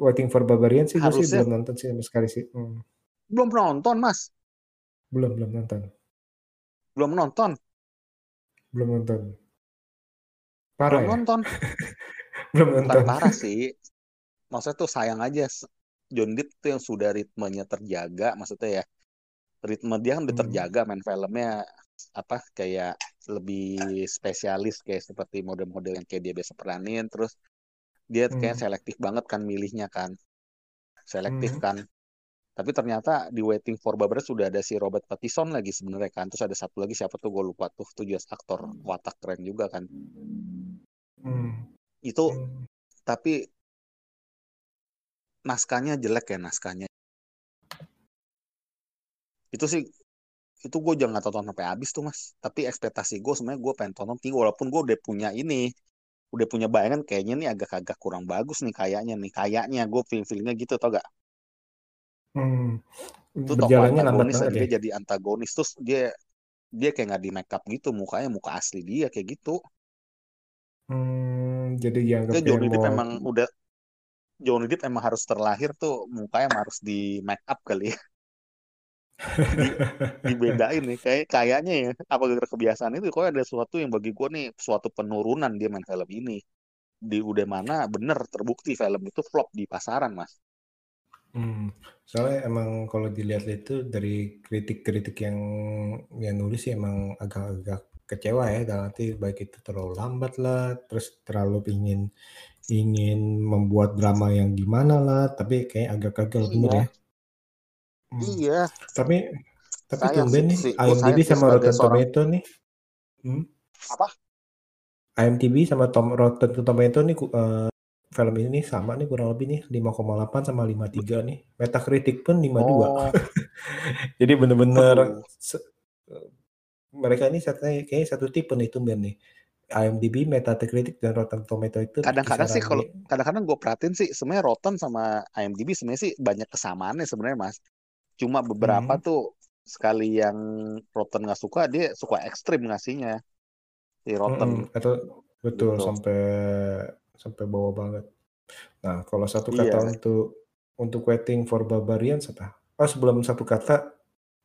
Waiting for Barbarian sih gue sih harusnya belum nonton sih sama sekali sih. Hmm, belum nonton mas belum belum nonton, belum nonton belum nonton. Belum Parah ya? nonton. Belum bukan nonton. parah sih. Maksudnya tuh sayang aja John Depp tuh yang sudah ritmenya terjaga maksudnya ya ritme dia kan udah Hmm, terjaga main filmnya apa kayak lebih spesialis kayak seperti model-model yang kayak dia biasa peranin terus dia kayak hmm, selektif banget kan milihnya kan. Selektif hmm, kan. Tapi ternyata di Waiting for Barbara sudah ada si Robert Pattinson lagi sebenarnya kan. Terus ada satu lagi siapa tuh gue lupa tuh. Juga aktor watak keren juga kan hmm, itu hmm. tapi naskahnya jelek ya naskahnya itu sih itu gue jangan tonton sampai habis tuh mas tapi ekspektasi gue sebenarnya gue pengen tonton tinggi walaupun gue udah punya ini udah punya bayangan kayaknya nih agak-agak kurang bagus nih kayaknya nih kayaknya gue feeling feelingnya gitu tau gak Hmm. itu tokoh antagonis banget ya. dia jadi antagonis terus dia dia kayak nggak di make up gitu mukanya muka asli dia kayak gitu Hmm, jadi dianggap kayak kayak Johnny Depp emang udah Johnny Depp emang harus terlahir tuh mukanya harus di make up kali ya. Di dibedain nih kayak kayaknya ya apa gara kebiasaan itu kok ada sesuatu yang bagi gue nih suatu penurunan dia main film ini. Di udah mana bener terbukti film itu flop di pasaran mas. Hmm, soalnya emang kalau dilihat itu dari kritik-kritik yang yang nulis sih emang agak-agak kecewa ya dalam arti baik itu terlalu lambat lah, terus terlalu ingin ingin membuat drama yang gimana lah, tapi kayak agak gagal bener iya ya. Hmm. iya Tapi tapi tumben nih sayang IMDb sama Rotten seorang Tomato nih. Hmm, apa IMDb sama Tom Rotten Tomato nih eh, film ini sama nih kurang lebih nih 5,8 sama 53 nih. Metacritic pun 52. oh Jadi bener-bener mereka ini katanya kayaknya satu tipe nih tumben nih. IMDb, Metacritic dan Rotten Tomato itu di kadang-kadang sih kalau di kadang-kadang gue perhatiin sih sebenarnya Rotten sama IMDb sebenarnya sih banyak kesamaannya sebenarnya mas cuma beberapa Hmm, tuh sekali yang Rotten nggak suka dia suka ekstrim ngasihnya si Rotten mm-mm, atau betul gitu sampai sampai bawah banget. Nah, kalau satu iya kata untuk untuk Waiting for Barbarians apa? Oh, sebelum satu kata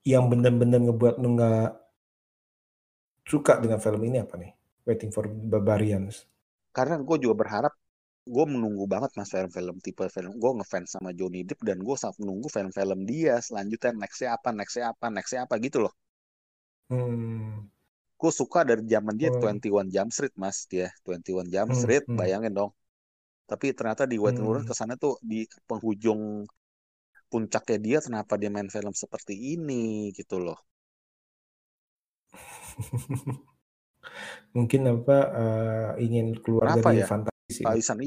yang benar-benar ngebuat lu nggak suka dengan film ini apa nih? Waiting for Barbarians. karena gue juga berharap gue menunggu banget mas film-film tipe film gue ngefans sama Johnny Depp dan gue sangat menunggu film-film dia selanjutnya nextnya apa nextnya apa nextnya apa gitu loh Hmm, gue suka dari zaman dia oh, 21 Jump Street mas dia 21 Jump hmm, Street hmm, bayangin dong tapi ternyata di Waiting for hmm. kesannya tuh di penghujung puncaknya dia kenapa dia main film seperti ini gitu loh Mungkin apa eh, ingin keluar kenapa dari ya? fantasi sih, Pak Isan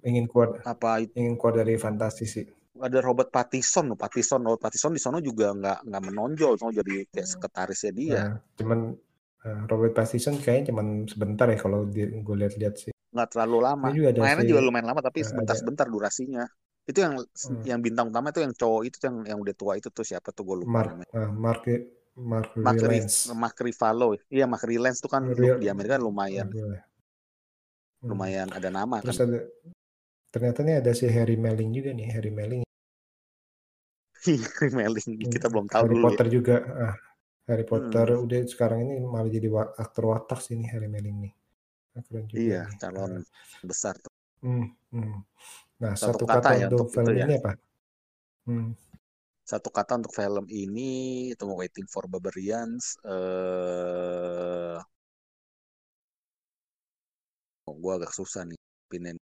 ingin keluar apa ingin keluar dari fantasi sih. ada Robert Pattinson loh Pattinson Robert Pattinson di sana juga nggak nggak menonjol so jadi kayak sekretarisnya dia. Nah, cuman eh, Robert Pattinson kayaknya cuman sebentar ya kalau gue lihat-lihat sih. nggak terlalu lama. Ini juga ada mainnya si juga lumayan lama tapi eh, sebentar-sebentar durasinya. Itu yang eh, yang bintang utama itu yang cowok itu yang yang udah tua itu tuh siapa tuh gue lupa Mark namanya. eh, Mark Mark Mark Ri- Rylance. Mark Ruffalo iya Mark Rylance tuh kan Real, di Amerika lumayan hmm. lumayan ada nama Terus kan ada ternyata nih ada si Harry Melling juga nih Harry Melling. Melling Hmm, kita belum tahu Harry dulu ya Potter juga. Ah, Harry Potter Hmm, udah sekarang ini malah jadi aktor watak sih nih Harry Melling nih. Ah, Keren juga iya nih. calon Ah, besar tuh hmm, hmm. Nah, satu satu kata kata ya untuk itu film ya ini apa? Hmm. Satu kata untuk film ini itu Waiting for Barbarians eh oh, gue agak susah nih pinin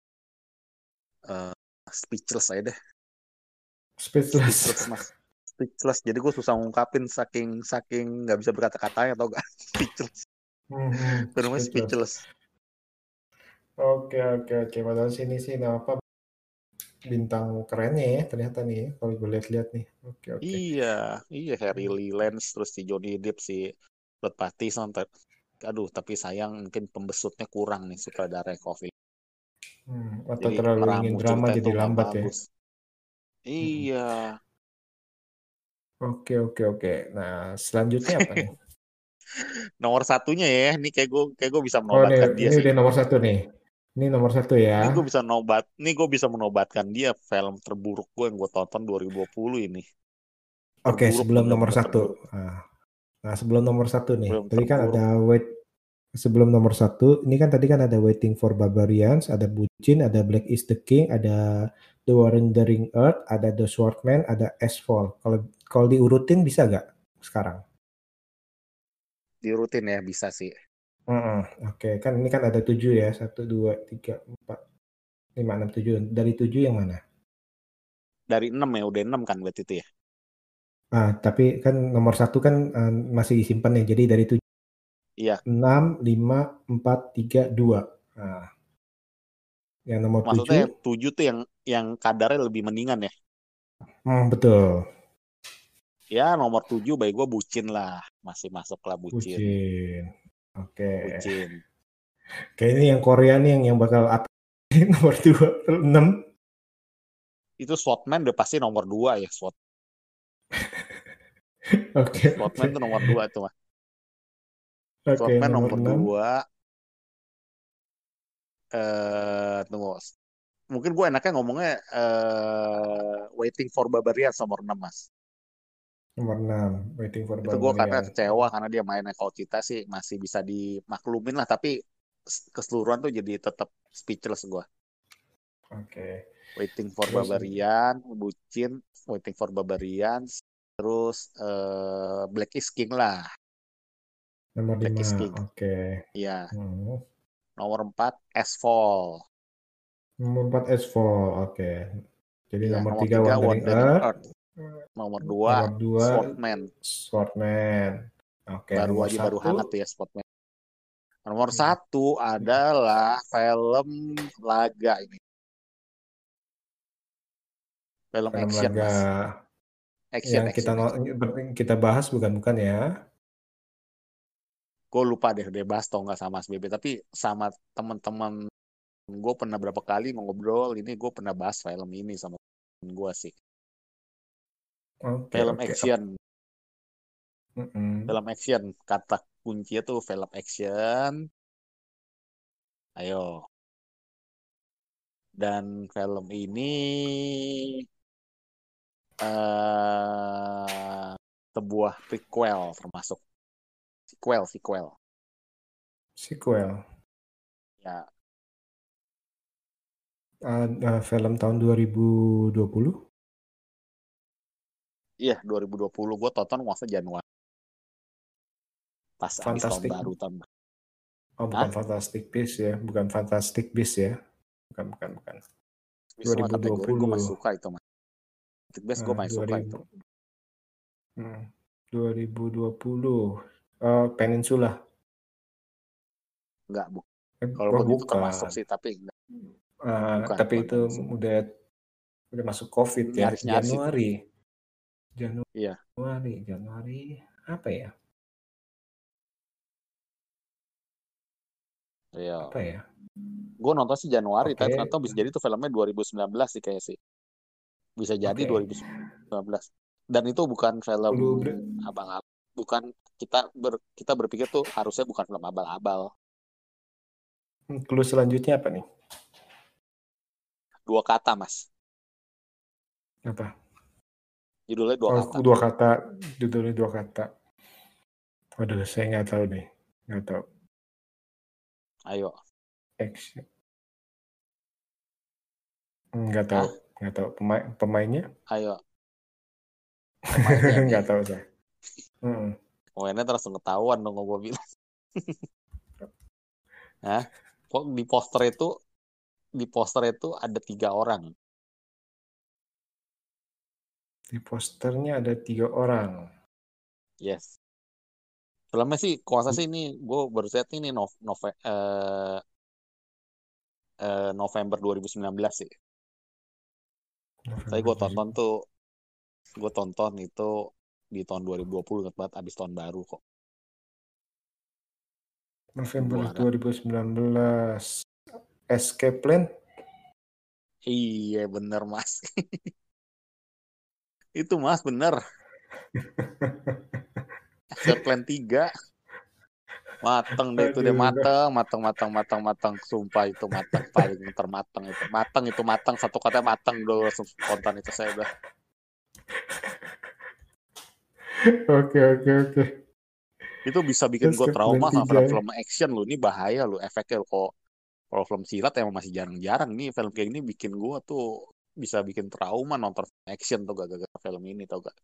Eh, speechless aja deh Speechless. speechless mas speechless. Jadi gue susah ngungkapin saking saking nggak bisa berkata-kata atau gak speechless. Hmm, speechless. speechless. Oke oke oke. Padahal sini sih apa bintang kerennya ya ternyata nih ya, kalau gue lihat-lihat nih. Oke oke. Iya, iya Harry Hmm. Lee Lance terus si Johnny Depp si Robert Pattinson. Aduh, tapi sayang mungkin pembesutnya kurang nih sutradara Coffee. Hmm, atau Jadi terlalu ingin drama jadi lambat ya. bagus. Iya, Oke oke oke. Nah selanjutnya apa nih? nomor satunya ya. Ini kayak gue kayak gue bisa Oh menobatkan nih dia ini sih. udah nomor satu nih. Ini nomor satu Ini ya. gue bisa nobat, ini gue bisa menobatkan dia film terburuk gue yang gue tonton 2020 ini. Oke Terburuk sebelum nomor satu. terburuk. Nah, nah sebelum nomor satu nih. Belum Tadi kan terburuk. ada wait sebelum nomor satu. Ini kan tadi kan ada Waiting for Barbarians, ada Bucin, ada Black is the King, ada The Wandering Earth, ada The Swordman, ada Asphalt. Kalau kalau diurutin bisa gak sekarang? Diurutin ya bisa sih. Mm-mm. Oke, kan ini kan ada tujuh ya. Satu, dua, tiga, empat, lima, enam, tujuh. Dari tujuh yang mana? Dari 6 ya, udah 6 kan berarti itu ya. Ah, tapi kan nomor satu kan eh, masih disimpan nih. Jadi dari tujuh, Iya, enam, lima, empat, tiga, dua. Nah, yang nomor maksudnya tujuh, 7 tuh yang yang kadarnya lebih mendingan ya. hmm, betul, Ya nomor 7 baik gue bucin lah. Masih masuk lah bucin. bucin. Oke, Bucin. kayaknya yang Korea nih yang yang bakal atas nomor dua, enam. Itu Swordman udah pasti nomor 2 ya. Sword, Oke, Swordman oke, tuh nomor 2 tuh. Mas. oke, Swordman nomor nomor enam. 2. Eh, tunggu. Mungkin gue enaknya ngomongnya eh, Waiting for Barbarians nomor 6 mas. Nomor enam, Waiting for Itu gue karena Barbarian. kecewa karena dia mainnya kalau kita sih masih bisa dimaklumin lah. Tapi keseluruhan tuh jadi tetap speechless gue. Oke, Waiting for terus Barbarian, Bucin, Waiting for Barbarians, terus eh, Black is King lah. nomor Black is lima. King. Oke, Iya. Hmm. Nomor 4 Asphalt. Nomor empat Asphalt. Oke, jadi Iya, nomor nomor tiga 3 Wandering Wandering Earth. Earth. Nomor 2 Nomor dua Swordman. Swordman. Oke, Baru nomor aja baru satu hangat tuh ya Swordman. Nomor Hmm. satu adalah film laga ini. Film film action, laga Mas. Action, yang kita action, no- action. kita bahas bukan bukan ya. Gue lupa deh, udah bahas tau nggak sama Mas Bebe. Tapi sama teman-teman gue pernah berapa kali ngobrol ini gue pernah bahas film ini sama gue sih. Oke Film oke. action, Mm-mm. film action. Kata kuncinya tuh film action. Ayo. Dan film ini eh sebuah prequel termasuk sequel, sequel. Sequel. Ya, Uh, uh, film tahun 2020. Iya 2020 gue tonton masa Januari. Pas abis tahun Fantastic. baru tahun. Oh, bukan Hah? Fantastic Beasts ya, bukan Fantastic Beasts ya. Bukan bukan bukan. Semua kategori gue masih 2020. suka itu mas. Fantastic Beasts gue masih suka itu. 2000 hmm, 2020. Uh, Peninsula. Enggak, bu. Eh, Kalau oh, begitu bukan. termasuk sih, tapi enggak. Uh, Bukan, tapi bukan itu udah udah masuk COVID ya. Nyaris-nyaris itu. Januari. Januari. Iya. Januari, Januari apa ya? Iya. Apa ya? Gue nonton sih Januari, tapi Oke. ternyata bisa jadi itu filmnya 2019 sih kayak sih. Bisa jadi Oke. 2019. Dan itu bukan film abang-abang. Bukan kita ber, kita berpikir tuh harusnya bukan film abal-abal. Clue selanjutnya apa nih? Dua kata, Mas. Apa? Judulnya dua Oh, kata. dua kata. Judulnya dua kata. Waduh, saya nggak tahu nih. Nggak tahu. Ayo. Action. Nggak tahu. Nggak tahu. Pemain, pemainnya? Ayo. Pemainnya nggak tahu saya. Hmm. Pemainnya terus ketahuan dong gue bilang. Hah? Kok di poster itu di poster itu ada tiga orang. Di posternya ada tiga orang. Yes. Filmnya sih, kuasa sih ini gue baru lihat ini nov, nov, eh, eh, November 2019 sih. Saya gue tonton tuh, gue tonton itu di tahun 2020 inget banget abis tahun baru kok. November Gimana? 2019. Escape Plan. Iya bener mas. itu mas bener. Escape Plan 3. Mateng deh itu deh mateng, mateng, mateng, mateng, mateng. Sumpah itu mateng paling termateng itu. Mateng itu mateng satu kata mateng dulu spontan itu saya udah. Oke oke oke. Itu bisa bikin gue trauma sama 3 film-film action lu. Ini bahaya lu efeknya lu. Kok kalau film silat emang masih jarang-jarang nih film kayak gini bikin gue tuh bisa bikin trauma nonton action tuh gak gara film ini tau gak.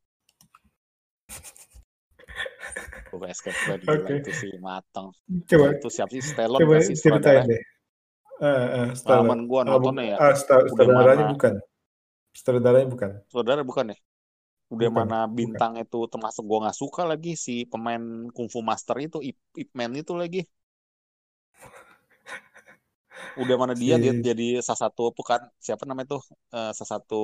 Gue Escape Plan Oke. itu sih mateng. Coba Itu siapa sih Stallone coba sih ceritain deh. Ah, Stallone. Pengalaman gue nontonnya ya. ah, sutradaranya mana bukan. Sutradaranya bukan. saudara bukan ya? Udah Bukan. mana Bukan. bintang itu termasuk gue nggak suka lagi si pemain kungfu master itu Ip, Ip Man itu lagi. Udah mana dia dia Si jadi salah satu bukan siapa namanya tuh? Eh, salah satu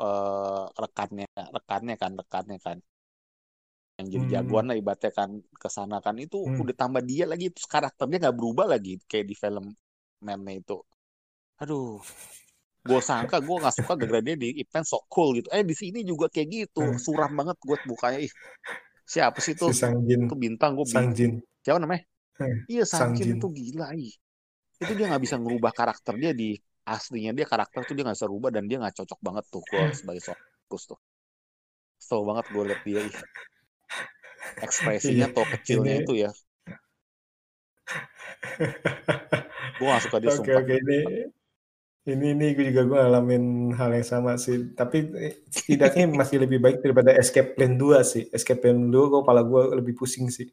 eh, rekannya rekannya kan rekannya kan. Yang jadi jagoan hmm, lah ibaratnya kan ke sana kan. Itu hmm. udah tambah dia lagi terus karakternya nggak berubah lagi kayak di film Man-nya itu. Aduh, gue sangka gue nggak suka gara-gara dia di Ip Man so cool gitu. Eh di sini juga kayak gitu Eh, suram banget gue bukanya ih siapa sih si tuh Sang Jin, tuh bintang gue Sang bingung. Jin, siapa namanya? Eh, iya Sang Sanjin Jin. itu gila ih itu dia nggak bisa ngerubah karakter dia di aslinya. Dia karakter tuh dia nggak bisa rubah dan dia nggak cocok banget tuh gue sebagai fokus tuh. Kesel banget gue liat dia ih. Ekspresinya Iya, tuh kecilnya itu ya. Gue gak suka dia oke sumpah. oke ini ini ini gue juga gue ngalamin hal yang sama sih. Tapi eh, setidaknya masih lebih baik daripada Escape Plan 2 sih. Escape Plan 2 gue kepala gue lebih pusing sih.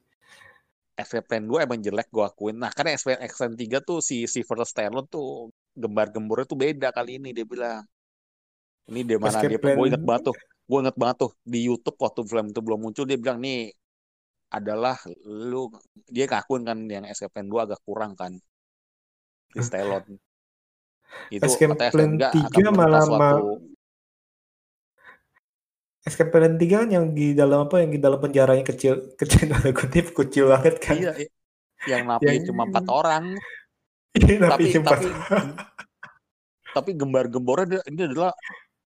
Escape Plan 2 emang jelek gue akuin. Nah karena Escape Plan 3 tuh si Sylvester Stallone tuh gembar-gembornya tuh beda kali ini dia bilang. Ini di mana Escape dia Plan gue inget banget tuh gue inget banget tuh di YouTube waktu film itu belum muncul dia bilang nih adalah lu dia ngakuin kan yang Escape Plan 2 agak kurang kan di Stallone. Itu Escape Plan Escape 3 akan 3 meminta malah suatu Plan 3 kan yang di dalam apa yang di dalam penjaranya kecil kecil tanda kutip kecil banget kan. iya i- yang Yang napinya cuma empat orang. Ini tapi napi empat. tapi tapi gembar-gembornya dia, ini adalah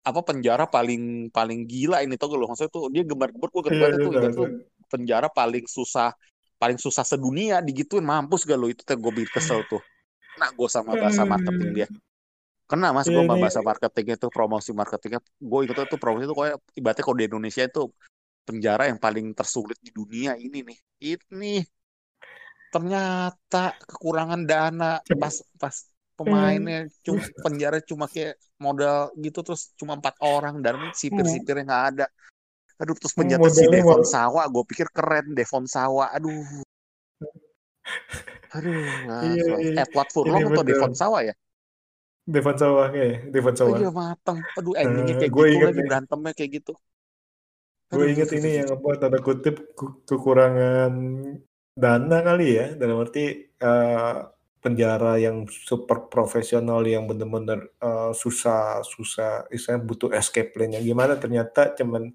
apa penjara paling paling gila ini tau gak lo? Maksudnya tuh dia gembar-gembor gue Iya, banget iya, tuh tahu. penjara paling susah paling susah sedunia digituin mampus gak lo? Itu tuh gue bikin kesel tuh. Nah gue sama bahasa marketing dia kena mas gue Ya sama ini bahasa marketingnya tuh promosi marketingnya. Gue inget tuh promosi itu kayak ibaratnya kalau di Indonesia itu penjara yang paling tersulit di dunia ini nih. Ini ternyata kekurangan dana pas pas pemainnya cuma penjara cuma kayak modal gitu terus cuma empat orang dan sipir-sipirnya nggak ada. Aduh terus penjahatnya si modalnya Devon Sawa gue pikir keren Devon Sawa. Aduh. Aduh iya, nah, iya. Edward ini Furlong atau. Devon Sawa ya Devon Sawa kayak Devon oh Sawa. iya mateng aduh endingnya Eh, kayak gue gitu inget lagi nih. berantemnya kayak gitu. Gue inget ini yang apa tanda kutip ke- kekurangan dana kali ya. Dalam arti eh, penjara yang super profesional yang bener-bener eh, susah susah istilahnya butuh escape plan yang gimana ternyata cuman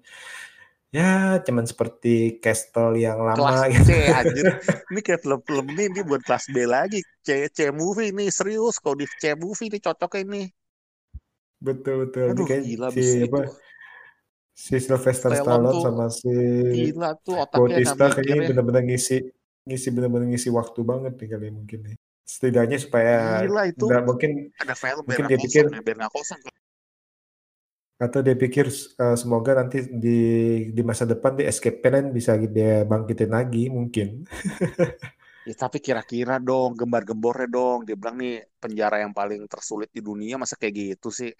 ya cuman seperti Castle yang kelas lama gitu. C anjir. Ini kayak film-film ini dia buat kelas B lagi. C C movie nih serius. Kalau di C movie ini cocoknya ini. Betul betul. Ini aduh kayak gila si apa? si Sylvester Stallone Stallone tuh sama si gila tuh otaknya Bautista kayaknya ya bener-bener ngisi ngisi bener-bener ngisi waktu banget nih kali mungkin nih. Setidaknya supaya gila itu. mungkin ada film mungkin dia pikir kosong ya biar nggak kosong atau dia pikir eh, semoga nanti di di masa depan di escape plan bisa dia bangkitin lagi mungkin. Ya tapi kira-kira dong gembar-gembornya dong. Dia bilang nih penjara yang paling tersulit di dunia masa kayak gitu sih.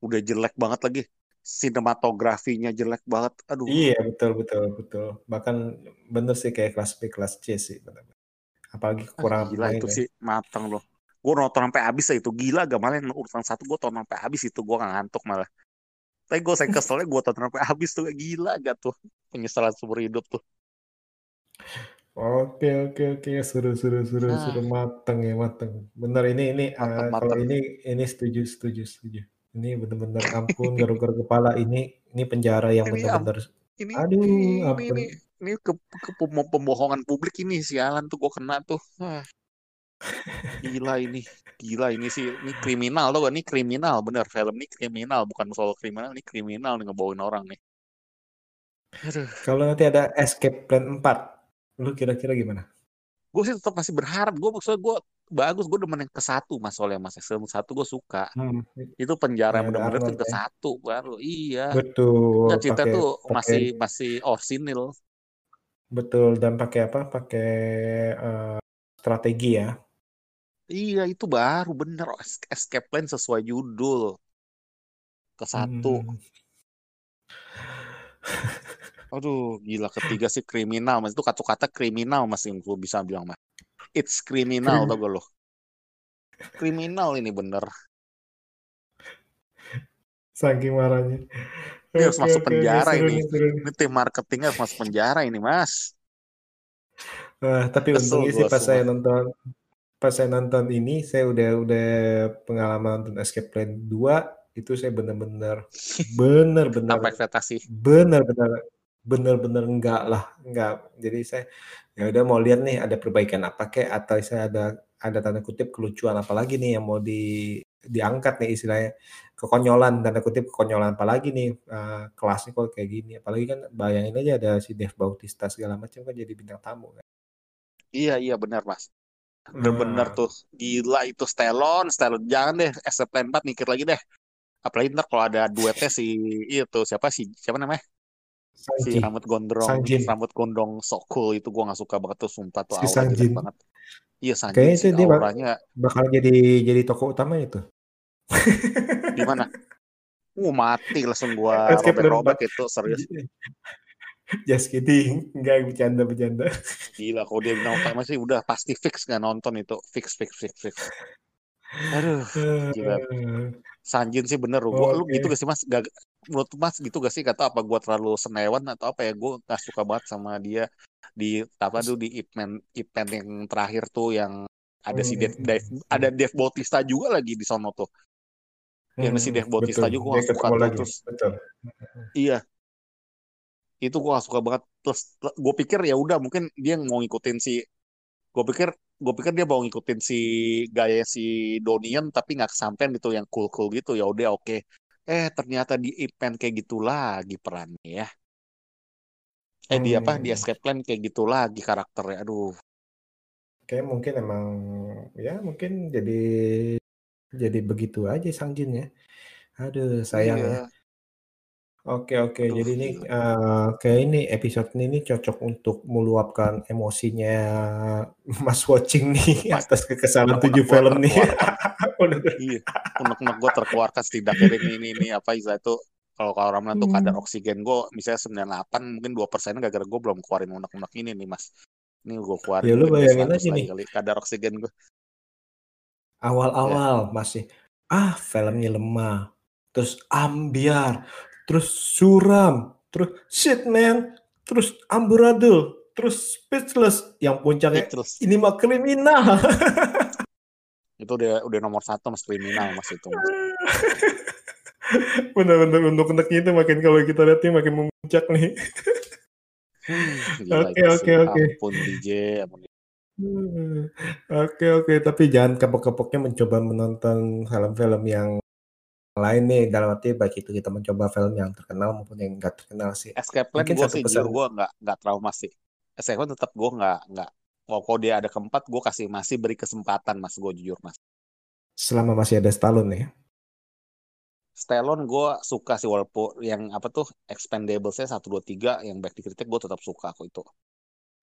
Udah jelek banget lagi. Sinematografinya jelek banget. Aduh. Iya betul betul betul. Bahkan bener sih kayak kelas B kelas C sih bener. apalagi ah, kekurangan gila pemain itu ya. sih. Matang loh gue nonton sampai habis itu gila gak malah yang urutan satu gue tonton sampai habis itu gue gak ngantuk malah Tapi gue saya keselnya gue tonton sampai habis tuh gila gak tuh penyesalan seumur hidup tuh. Oke oke oke seru seru seru Nah. seru mateng ya mateng. Bener ini ini Mateng, kalau mateng. ini ini setuju setuju setuju. Ini bener-bener ampun garuk-garuk kepala ini ini penjara yang Ini bener-bener Ini aduh ini ampun. ini ini ke, ke pem- pembohongan publik ini sialan tuh gue kena tuh. Wah, gila ini, gila ini sih ini kriminal tuh ini kriminal bener film ini kriminal bukan soal kriminal ini kriminal nih ngebawain orang nih. Aduh, Kalau nanti ada Escape Plan 4, lu kira-kira gimana? gue sih tetap masih berharap gue maksudnya gue bagus gue demen yang ke satu mas soalnya mas film satu gue suka Hmm, itu penjara ada bener-bener tuh ke ya. satu baru iya Betul, Nggak, cerita pakai tuh pakai masih masih orsinil betul dan pakai apa? Pakai eh, strategi ya. Iya itu baru bener. Es- escape plan sesuai judul. Ke satu. Hmm. aduh gila ketiga sih kriminal mas. Itu kata-kata kriminal mas yang gue bisa bilang mas. It's kriminal Krim- tau gak lo kriminal ini bener. Saking marahnya. Ini harus Oke masuk oke penjara ini. seru ini tim marketingnya harus masuk penjara ini mas. Nah, tapi kesel untungnya sih gue pas saya nonton pas saya nonton ini saya udah udah pengalaman nonton Escape Plan 2 itu saya bener-bener bener-bener tanpa ekspektasi. bener-bener bener-bener enggak lah enggak. Jadi saya ya udah mau lihat nih ada perbaikan apa kek atau saya ada ada tanda kutip kelucuan apa lagi nih yang mau di diangkat nih istilahnya. Kekonyolan tanda kutip kekonyolan apa lagi nih eh, kelasnya kok kayak gini. Apalagi kan bayangin aja ada si Dev Bautista segala macam kan jadi bintang tamu kan. Iya iya benar mas bener-bener nah. tuh gila itu Stallone Stallone jangan deh plan 4 mikir lagi deh. Apalagi ntar kalau ada duetnya si itu siapa sih siapa namanya? Si Sanji rambut gondrong Sanjin rambut gondrong so cool itu gua nggak suka banget tuh sumpah tuh si Sanjin banget. Iya Sanjin kayaknya sih dia auranya. bakal jadi jadi tokoh utama itu. Di mana? Uh mati langsung gua Escape Plan 4 robek-robek itu serius just kidding. Enggak bercanda bercanda. Gila kalau dia bilang utama sih udah pasti fix nggak nonton itu? Fix fix fix fix. Aduh gila. Sanjin sih bener lu gua lu Oke. gitu gak sih mas? Gak, menurut mas gitu gak sih? Kata apa gua terlalu senewan atau apa ya? Gua gak suka banget sama dia di apa tuh di event event yang terakhir tuh yang ada si Dave, Hmm, Dave ada Dave Bautista juga lagi di sono tuh. Yang si Dave Bautista betul. juga gak suka tuh terus Betul. iya itu gak suka banget. Terus gue pikir ya udah mungkin dia mau ngikutin si gue pikir gue pikir dia mau ngikutin si gaya si Donian tapi nggak kesampaian gitu yang cool cool gitu. Ya udah oke. Eh ternyata di event kayak gitu lagi perannya ya. Eh di apa? Di Hmm. escape plan kayak gitu lagi karakternya. Aduh. Kayak mungkin emang ya mungkin jadi jadi begitu aja Sang Jin ya. Aduh sayang ya. Iya Oke oke. aduh Jadi ini gila. eh, kayak ini episode ini cocok untuk meluapkan emosinya Mas Watching nih mas atas kekesalan unek-unek tujuh film nih. terkeluarkan Udah iya unek-unek gue terkeluarkan setidaknya ini ini ini apa istilah itu kalau kalau bilang tuh kadar Hmm. oksigen gue misalnya 98 mungkin dua persen gara-gara gue belum keluarin unek-unek ini nih mas ini gue Ya keluarin lu mungkin udah bayangin 100 aja lagi nih kali kadar oksigen gue ya awal-awal masih ah filmnya lemah, terus ambiar, terus suram, terus shit man, terus amburadul, terus speechless, yang puncaknya terus ini mah kriminal. itu udah udah nomor satu mas kriminal mas itu. Mas Bener-bener untuk untuknya itu makin kalau kita lihatnya makin memuncak nih. Oke oke oke. ampun DJ ampun. Hmm, Oke oke, tapi jangan kapok-kapoknya mencoba menonton film-film yang lain nih dalam arti baik itu kita mencoba film yang terkenal maupun yang enggak terkenal sih. Escape Plan Mungkin gue satu sih pesan. gue nggak nggak trauma sih. Escape Plan tetap gue nggak nggak. Kalau dia ada keempat gue kasih masih beri kesempatan mas gue jujur mas. Selama masih ada Stallone ya. Stallone gue suka sih walaupun yang apa tuh Expendables-nya satu dua tiga yang back dikritik gue tetap suka kok itu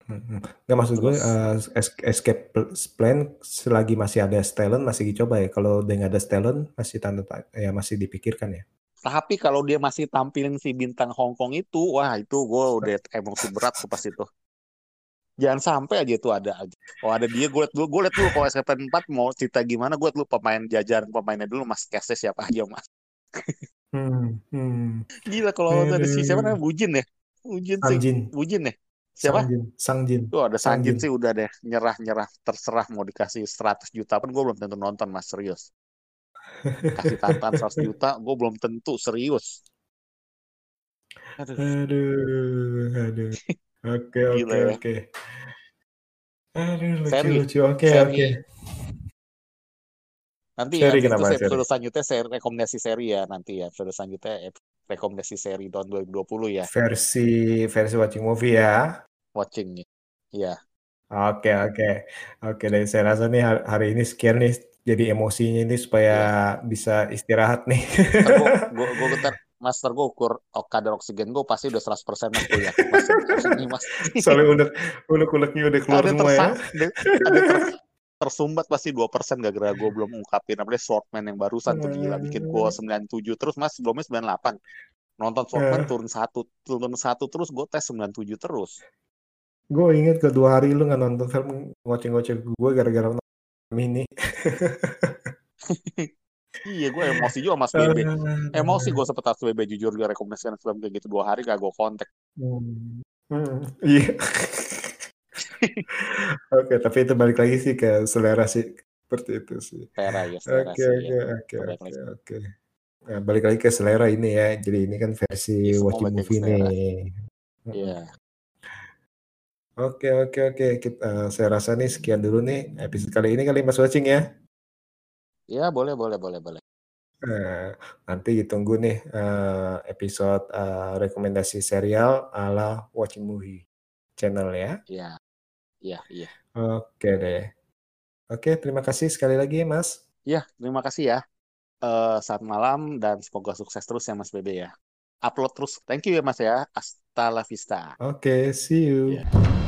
Mhm. Nggak maksud gue terus eh, es- escape plan selagi masih ada Stallone masih dicoba ya. Kalau udah nggak ada Stallone masih tanda ya masih dipikirkan ya. tapi kalau dia masih tampilin si bintang Hong Kong itu wah itu gue udah emosi berat tuh pas itu jangan sampai aja itu ada aja oh ada dia gue liat dulu gue liat dulu kalau SKP 4 mau cerita gimana gue liat dulu pemain jajaran pemainnya dulu mas case siapa aja mas Hmm, hmm. Gila kalau ada si siapa namanya Bujin ya? Bujin sih. Bujin ya? Siapa? Sangjin, Sangjin, Tuh ada Sangjin. sih udah deh nyerah-nyerah terserah mau dikasih 100 juta pun gue belum tentu nonton mas serius. Kasih tantangan 100 juta gue belum tentu serius. Aduh. Aduh, aduh. Oke, oke, ya. oke. Aduh, Seri, lucu-lucu. Oke, seri. oke. Nanti Seri ya, itu kenapa, seri? episode selanjutnya seri rekomendasi seri ya nanti ya episode selanjutnya rekomendasi seri tahun 2020 ya Versi versi watching movie ya. watchingnya. Iya. Oke, oke. Oke, dan saya rasa nih hari- ini sekian nih jadi emosinya ini supaya bisa istirahat nih. Gue gue gue ntar mas ntar gue ukur oh, kadar oksigen gue pasti udah 100% mas gue yakin mas ini mas Soalnya unek unek uneknya udah keluar ada semua ya. ada, ada ter- tersumbat pasti 2% gara-gara gue belum ungkapin apalagi Swordman yang barusan tuh gila bikin gue 97 terus mas sebelumnya 98 nonton Swordman Eh. turun satu turun satu terus gue tes 97 terus Gue inget ke dua hari lu nggak nonton film ngoceh-ngoceh gue gara-gara mini. iya gue emosi juga mas Bebe emosi gue sempet harus BB jujur gue rekomendasikan film kayak gitu dua hari gak gue kontak Hmm. Hmm, Iya. Oke, tapi itu balik lagi sih ke selera sih. Seperti itu sih. selera ya selera Oke, sih oke, ya. oke, oke. Nah, balik lagi ke selera ini ya. Jadi ini kan versi Iya, semua watching movie selera. nih. Iya. Oke, oke, oke. Kita, eh, saya rasa nih sekian dulu nih episode kali ini kali Mas Watching ya. Ya boleh boleh boleh boleh. Nah, nanti ditunggu nih eh, episode eh, rekomendasi serial ala Watching Movie channel ya. Iya. Iya iya. Oke deh. Oke, terima kasih sekali lagi Mas. Ya terima kasih ya. Eh saat malam dan semoga sukses terus ya Mas Bebe ya. Upload terus. Thank you ya Mas ya. Hasta la vista. Oke, see you. Ya.